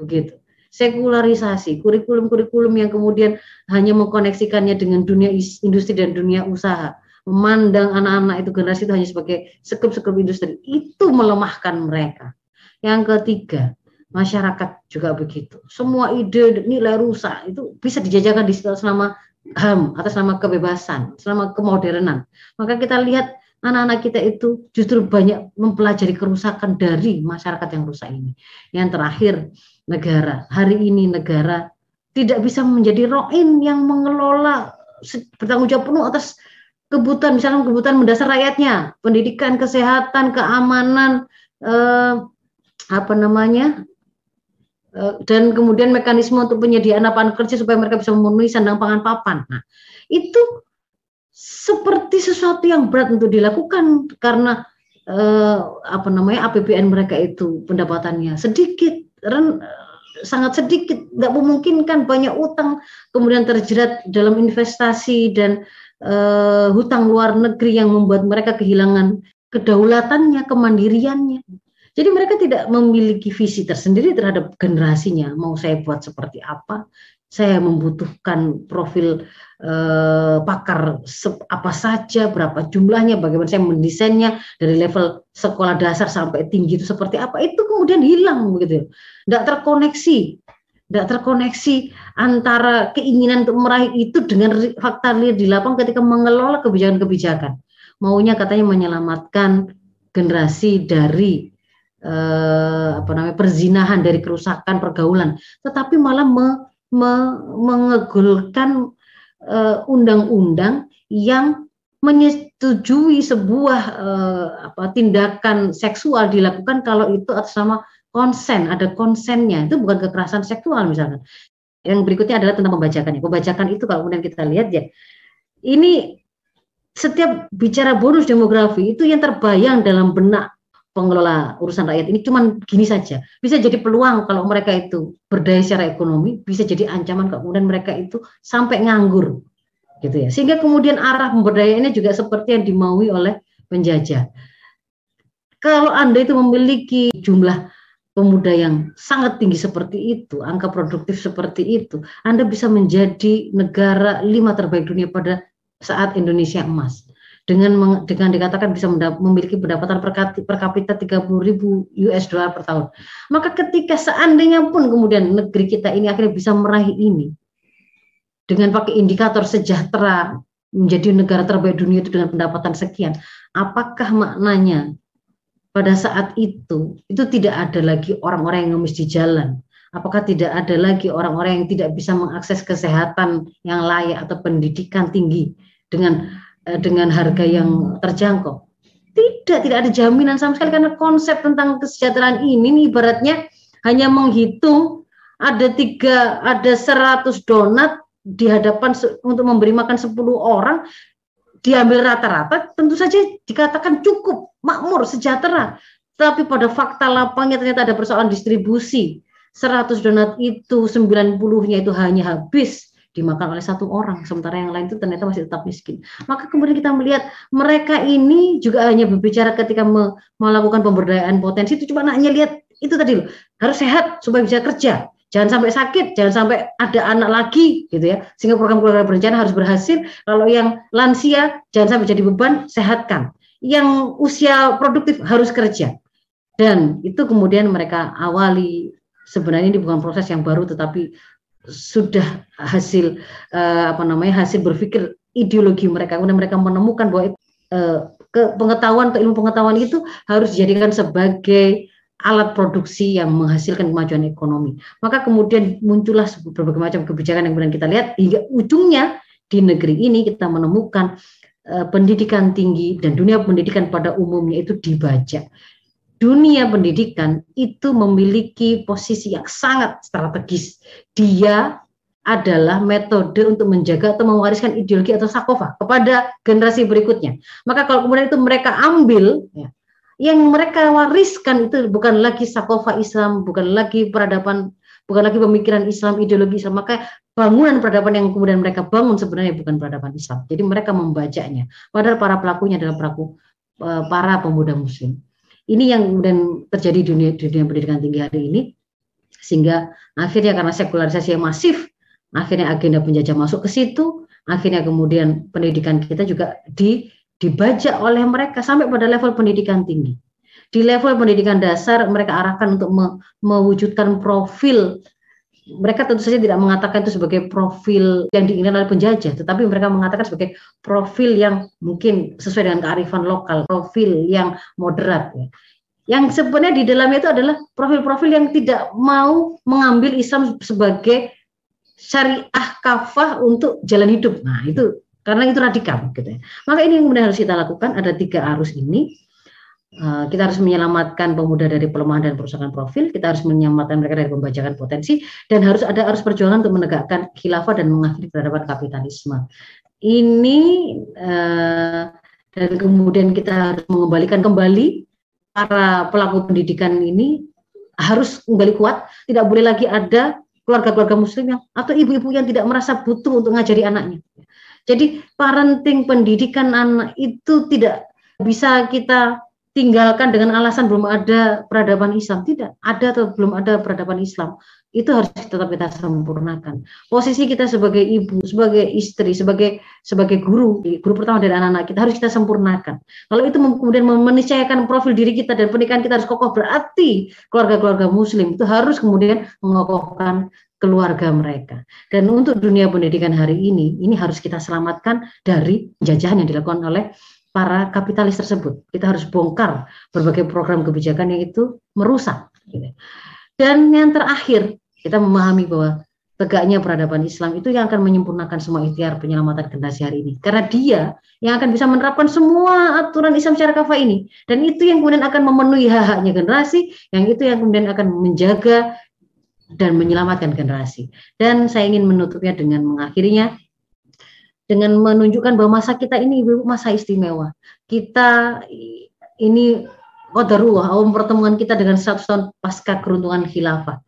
Begitu sekularisasi, kurikulum-kurikulum yang kemudian hanya mengkoneksikannya dengan dunia industri dan dunia usaha, memandang anak-anak itu generasi itu hanya sebagai sekup-sekup industri, itu melemahkan mereka. Yang ketiga, masyarakat juga begitu. Semua ide nilai rusak itu bisa dijajakan di selama HAM atas nama kebebasan, selama kemodernan. Maka kita lihat anak-anak kita itu justru banyak mempelajari kerusakan dari masyarakat yang rusak ini. Yang terakhir, negara. Hari ini negara tidak bisa menjadi roin yang mengelola bertanggung jawab penuh atas kebutuhan misalnya kebutuhan mendasar rakyatnya, pendidikan, kesehatan, keamanan, eh, apa namanya, eh, dan kemudian mekanisme untuk penyediaan lapangan kerja supaya mereka bisa memenuhi sandang pangan papan. Nah, itu seperti sesuatu yang berat untuk dilakukan karena eh, apa namanya APBN mereka itu pendapatannya sedikit ren, sangat sedikit, nggak memungkinkan banyak utang, kemudian terjerat dalam investasi dan uh, hutang luar negeri yang membuat mereka kehilangan kedaulatannya, kemandiriannya. Jadi mereka tidak memiliki visi tersendiri terhadap generasinya. Mau saya buat seperti apa? Saya membutuhkan profil eh, pakar apa saja, berapa jumlahnya, bagaimana saya mendesainnya dari level sekolah dasar sampai tinggi itu seperti apa. Itu kemudian hilang begitu. Tidak terkoneksi, tidak terkoneksi antara keinginan untuk meraih itu dengan fakta real di lapangan ketika mengelola kebijakan-kebijakan. Maunya katanya menyelamatkan generasi dari eh, apa namanya perzinahan dari kerusakan pergaulan, tetapi malah me, mengegulkan eh, undang-undang yang menyetujui sebuah uh, apa tindakan seksual dilakukan kalau itu atas nama konsen, ada konsennya. Itu bukan kekerasan seksual misalkan. Yang berikutnya adalah tentang pembajakan. Pembajakan itu kalau kemudian kita lihat ya, ini setiap bicara bonus demografi itu yang terbayang dalam benak pengelola urusan rakyat ini cuman gini saja. Bisa jadi peluang kalau mereka itu berdaya secara ekonomi, bisa jadi ancaman kalau kemudian mereka itu sampai nganggur. Gitu ya. Sehingga kemudian arah pemberdayaannya juga seperti yang dimaui oleh penjajah. Kalau Anda itu memiliki jumlah pemuda yang sangat tinggi seperti itu, angka produktif seperti itu, Anda bisa menjadi negara lima terbaik dunia pada saat Indonesia emas dengan dengan dikatakan bisa memiliki pendapatan per, kapita 30 ribu US dollar per tahun. Maka ketika seandainya pun kemudian negeri kita ini akhirnya bisa meraih ini dengan pakai indikator sejahtera menjadi negara terbaik dunia itu dengan pendapatan sekian, apakah maknanya pada saat itu itu tidak ada lagi orang-orang yang ngemis di jalan, Apakah tidak ada lagi orang-orang yang tidak bisa mengakses kesehatan yang layak atau pendidikan tinggi dengan dengan harga yang terjangkau? Tidak, tidak ada jaminan sama sekali karena konsep tentang kesejahteraan ini nih, ibaratnya hanya menghitung ada tiga, ada seratus donat di hadapan untuk memberi makan 10 orang diambil rata-rata tentu saja dikatakan cukup makmur sejahtera. Tapi pada fakta lapangnya ternyata ada persoalan distribusi. 100 donat itu 90-nya itu hanya habis dimakan oleh satu orang sementara yang lain itu ternyata masih tetap miskin. Maka kemudian kita melihat mereka ini juga hanya berbicara ketika me melakukan pemberdayaan potensi itu cuma hanya lihat itu tadi loh. Harus sehat supaya bisa kerja. Jangan sampai sakit jangan sampai ada anak lagi gitu ya. Sehingga program keluarga berencana harus berhasil. Kalau yang lansia jangan sampai jadi beban sehatkan. Yang usia produktif harus kerja. Dan itu kemudian mereka awali. Sebenarnya ini bukan proses yang baru tetapi sudah hasil uh, apa namanya hasil berpikir ideologi mereka kemudian mereka menemukan bahwa uh, ke pengetahuan atau ilmu pengetahuan itu harus dijadikan sebagai alat produksi yang menghasilkan kemajuan ekonomi. Maka kemudian muncullah berbagai macam kebijakan yang kemudian kita lihat hingga ujungnya di negeri ini kita menemukan uh, pendidikan tinggi dan dunia pendidikan pada umumnya itu dibajak dunia pendidikan itu memiliki posisi yang sangat strategis. Dia adalah metode untuk menjaga atau mewariskan ideologi atau sakofa kepada generasi berikutnya. Maka kalau kemudian itu mereka ambil, ya, yang mereka wariskan itu bukan lagi sakofa Islam, bukan lagi peradaban, bukan lagi pemikiran Islam, ideologi Islam. Maka bangunan peradaban yang kemudian mereka bangun sebenarnya bukan peradaban Islam. Jadi mereka membajaknya. Padahal para pelakunya adalah pelaku eh, para pemuda Muslim. Ini yang kemudian terjadi di dunia, dunia pendidikan tinggi hari ini, sehingga akhirnya karena sekularisasi yang masif, akhirnya agenda penjajah masuk ke situ, akhirnya kemudian pendidikan kita juga di, dibajak oleh mereka sampai pada level pendidikan tinggi. Di level pendidikan dasar mereka arahkan untuk me, mewujudkan profil mereka tentu saja tidak mengatakan itu sebagai profil yang diinginkan oleh penjajah, tetapi mereka mengatakan sebagai profil yang mungkin sesuai dengan kearifan lokal, profil yang moderat. Ya. Yang sebenarnya di dalamnya itu adalah profil-profil yang tidak mau mengambil Islam sebagai syariah kafah untuk jalan hidup. Nah itu karena itu radikal gitu ya. Maka ini yang kemudian harus kita lakukan ada tiga arus ini kita harus menyelamatkan pemuda dari pelemahan dan perusakan profil, kita harus menyelamatkan mereka dari pembajakan potensi, dan harus ada arus perjuangan untuk menegakkan khilafah dan mengakhiri peradaban kapitalisme. Ini uh, dan kemudian kita harus mengembalikan kembali para pelaku pendidikan ini harus kembali kuat, tidak boleh lagi ada keluarga-keluarga muslim yang atau ibu-ibu yang tidak merasa butuh untuk mengajari anaknya. Jadi parenting pendidikan anak itu tidak bisa kita tinggalkan dengan alasan belum ada peradaban Islam. Tidak, ada atau belum ada peradaban Islam. Itu harus tetap kita sempurnakan. Posisi kita sebagai ibu, sebagai istri, sebagai sebagai guru, guru pertama dari anak-anak kita harus kita sempurnakan. Kalau itu kemudian meniscayakan profil diri kita dan pernikahan kita harus kokoh, berarti keluarga-keluarga muslim itu harus kemudian mengokohkan keluarga mereka. Dan untuk dunia pendidikan hari ini, ini harus kita selamatkan dari jajahan yang dilakukan oleh para kapitalis tersebut. Kita harus bongkar berbagai program kebijakan yang itu merusak. Gitu. Dan yang terakhir, kita memahami bahwa tegaknya peradaban Islam itu yang akan menyempurnakan semua ikhtiar penyelamatan generasi hari ini. Karena dia yang akan bisa menerapkan semua aturan Islam secara kafah ini. Dan itu yang kemudian akan memenuhi hak-haknya generasi, yang itu yang kemudian akan menjaga dan menyelamatkan generasi. Dan saya ingin menutupnya dengan mengakhirinya dengan menunjukkan bahwa masa kita ini ibu masa istimewa. Kita ini qadarullah, awal pertemuan kita dengan satu tahun pasca keruntuhan khilafah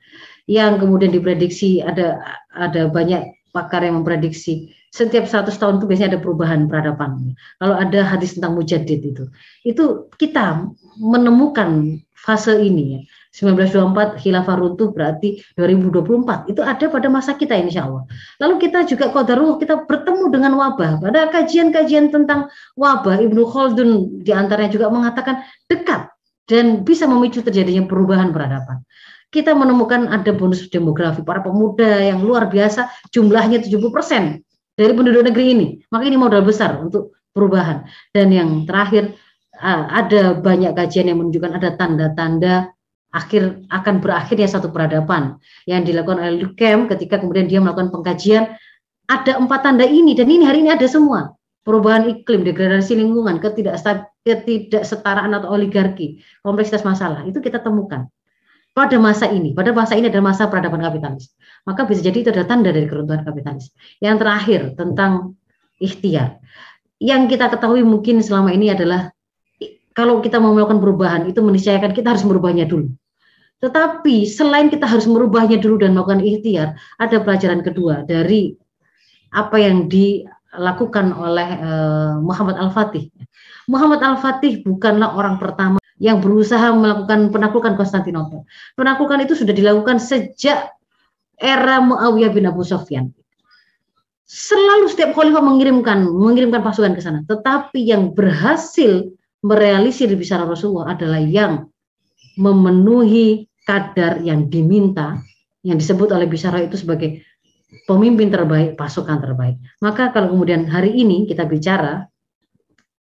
yang kemudian diprediksi ada ada banyak pakar yang memprediksi setiap 100 tahun itu biasanya ada perubahan peradaban. Kalau ada hadis tentang mujadid itu, itu kita menemukan fase ini ya 1924 khilafah runtuh berarti 2024 itu ada pada masa kita insya Allah. Lalu kita juga kodaruh kita bertemu dengan wabah. Pada kajian-kajian tentang wabah Ibnu Khaldun di antaranya juga mengatakan dekat dan bisa memicu terjadinya perubahan peradaban. Kita menemukan ada bonus demografi para pemuda yang luar biasa jumlahnya 70% dari penduduk negeri ini. Maka ini modal besar untuk perubahan. Dan yang terakhir ada banyak kajian yang menunjukkan ada tanda-tanda akhir akan berakhirnya satu peradaban yang dilakukan oleh Lukem ketika kemudian dia melakukan pengkajian ada empat tanda ini dan ini hari ini ada semua perubahan iklim, degradasi lingkungan, ketidaksetaraan atau oligarki, kompleksitas masalah itu kita temukan pada masa ini. Pada masa ini adalah masa peradaban kapitalis. Maka bisa jadi itu adalah tanda dari keruntuhan kapitalis. Yang terakhir tentang ikhtiar. Yang kita ketahui mungkin selama ini adalah kalau kita mau melakukan perubahan itu meniscayakan kita harus merubahnya dulu. Tetapi selain kita harus merubahnya dulu dan melakukan ikhtiar, ada pelajaran kedua dari apa yang dilakukan oleh uh, Muhammad Al-Fatih. Muhammad Al-Fatih bukanlah orang pertama yang berusaha melakukan penaklukan Konstantinopel. Penaklukan itu sudah dilakukan sejak era Muawiyah bin Abu Sofyan. Selalu setiap khalifah mengirimkan mengirimkan pasukan ke sana, tetapi yang berhasil merealisir bicara Rasulullah adalah yang memenuhi kadar yang diminta yang disebut oleh Bisara itu sebagai pemimpin terbaik, pasukan terbaik. Maka kalau kemudian hari ini kita bicara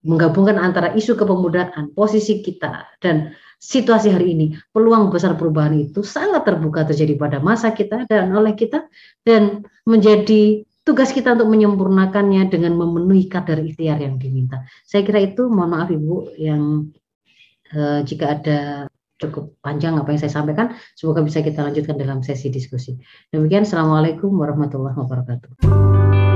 menggabungkan antara isu kepemudaan, posisi kita dan situasi hari ini, peluang besar perubahan itu sangat terbuka terjadi pada masa kita dan oleh kita dan menjadi tugas kita untuk menyempurnakannya dengan memenuhi kadar ikhtiar yang diminta. Saya kira itu, mohon maaf Ibu yang eh, jika ada cukup panjang apa yang saya sampaikan. Semoga bisa kita lanjutkan dalam sesi diskusi. Demikian, Assalamualaikum warahmatullahi wabarakatuh.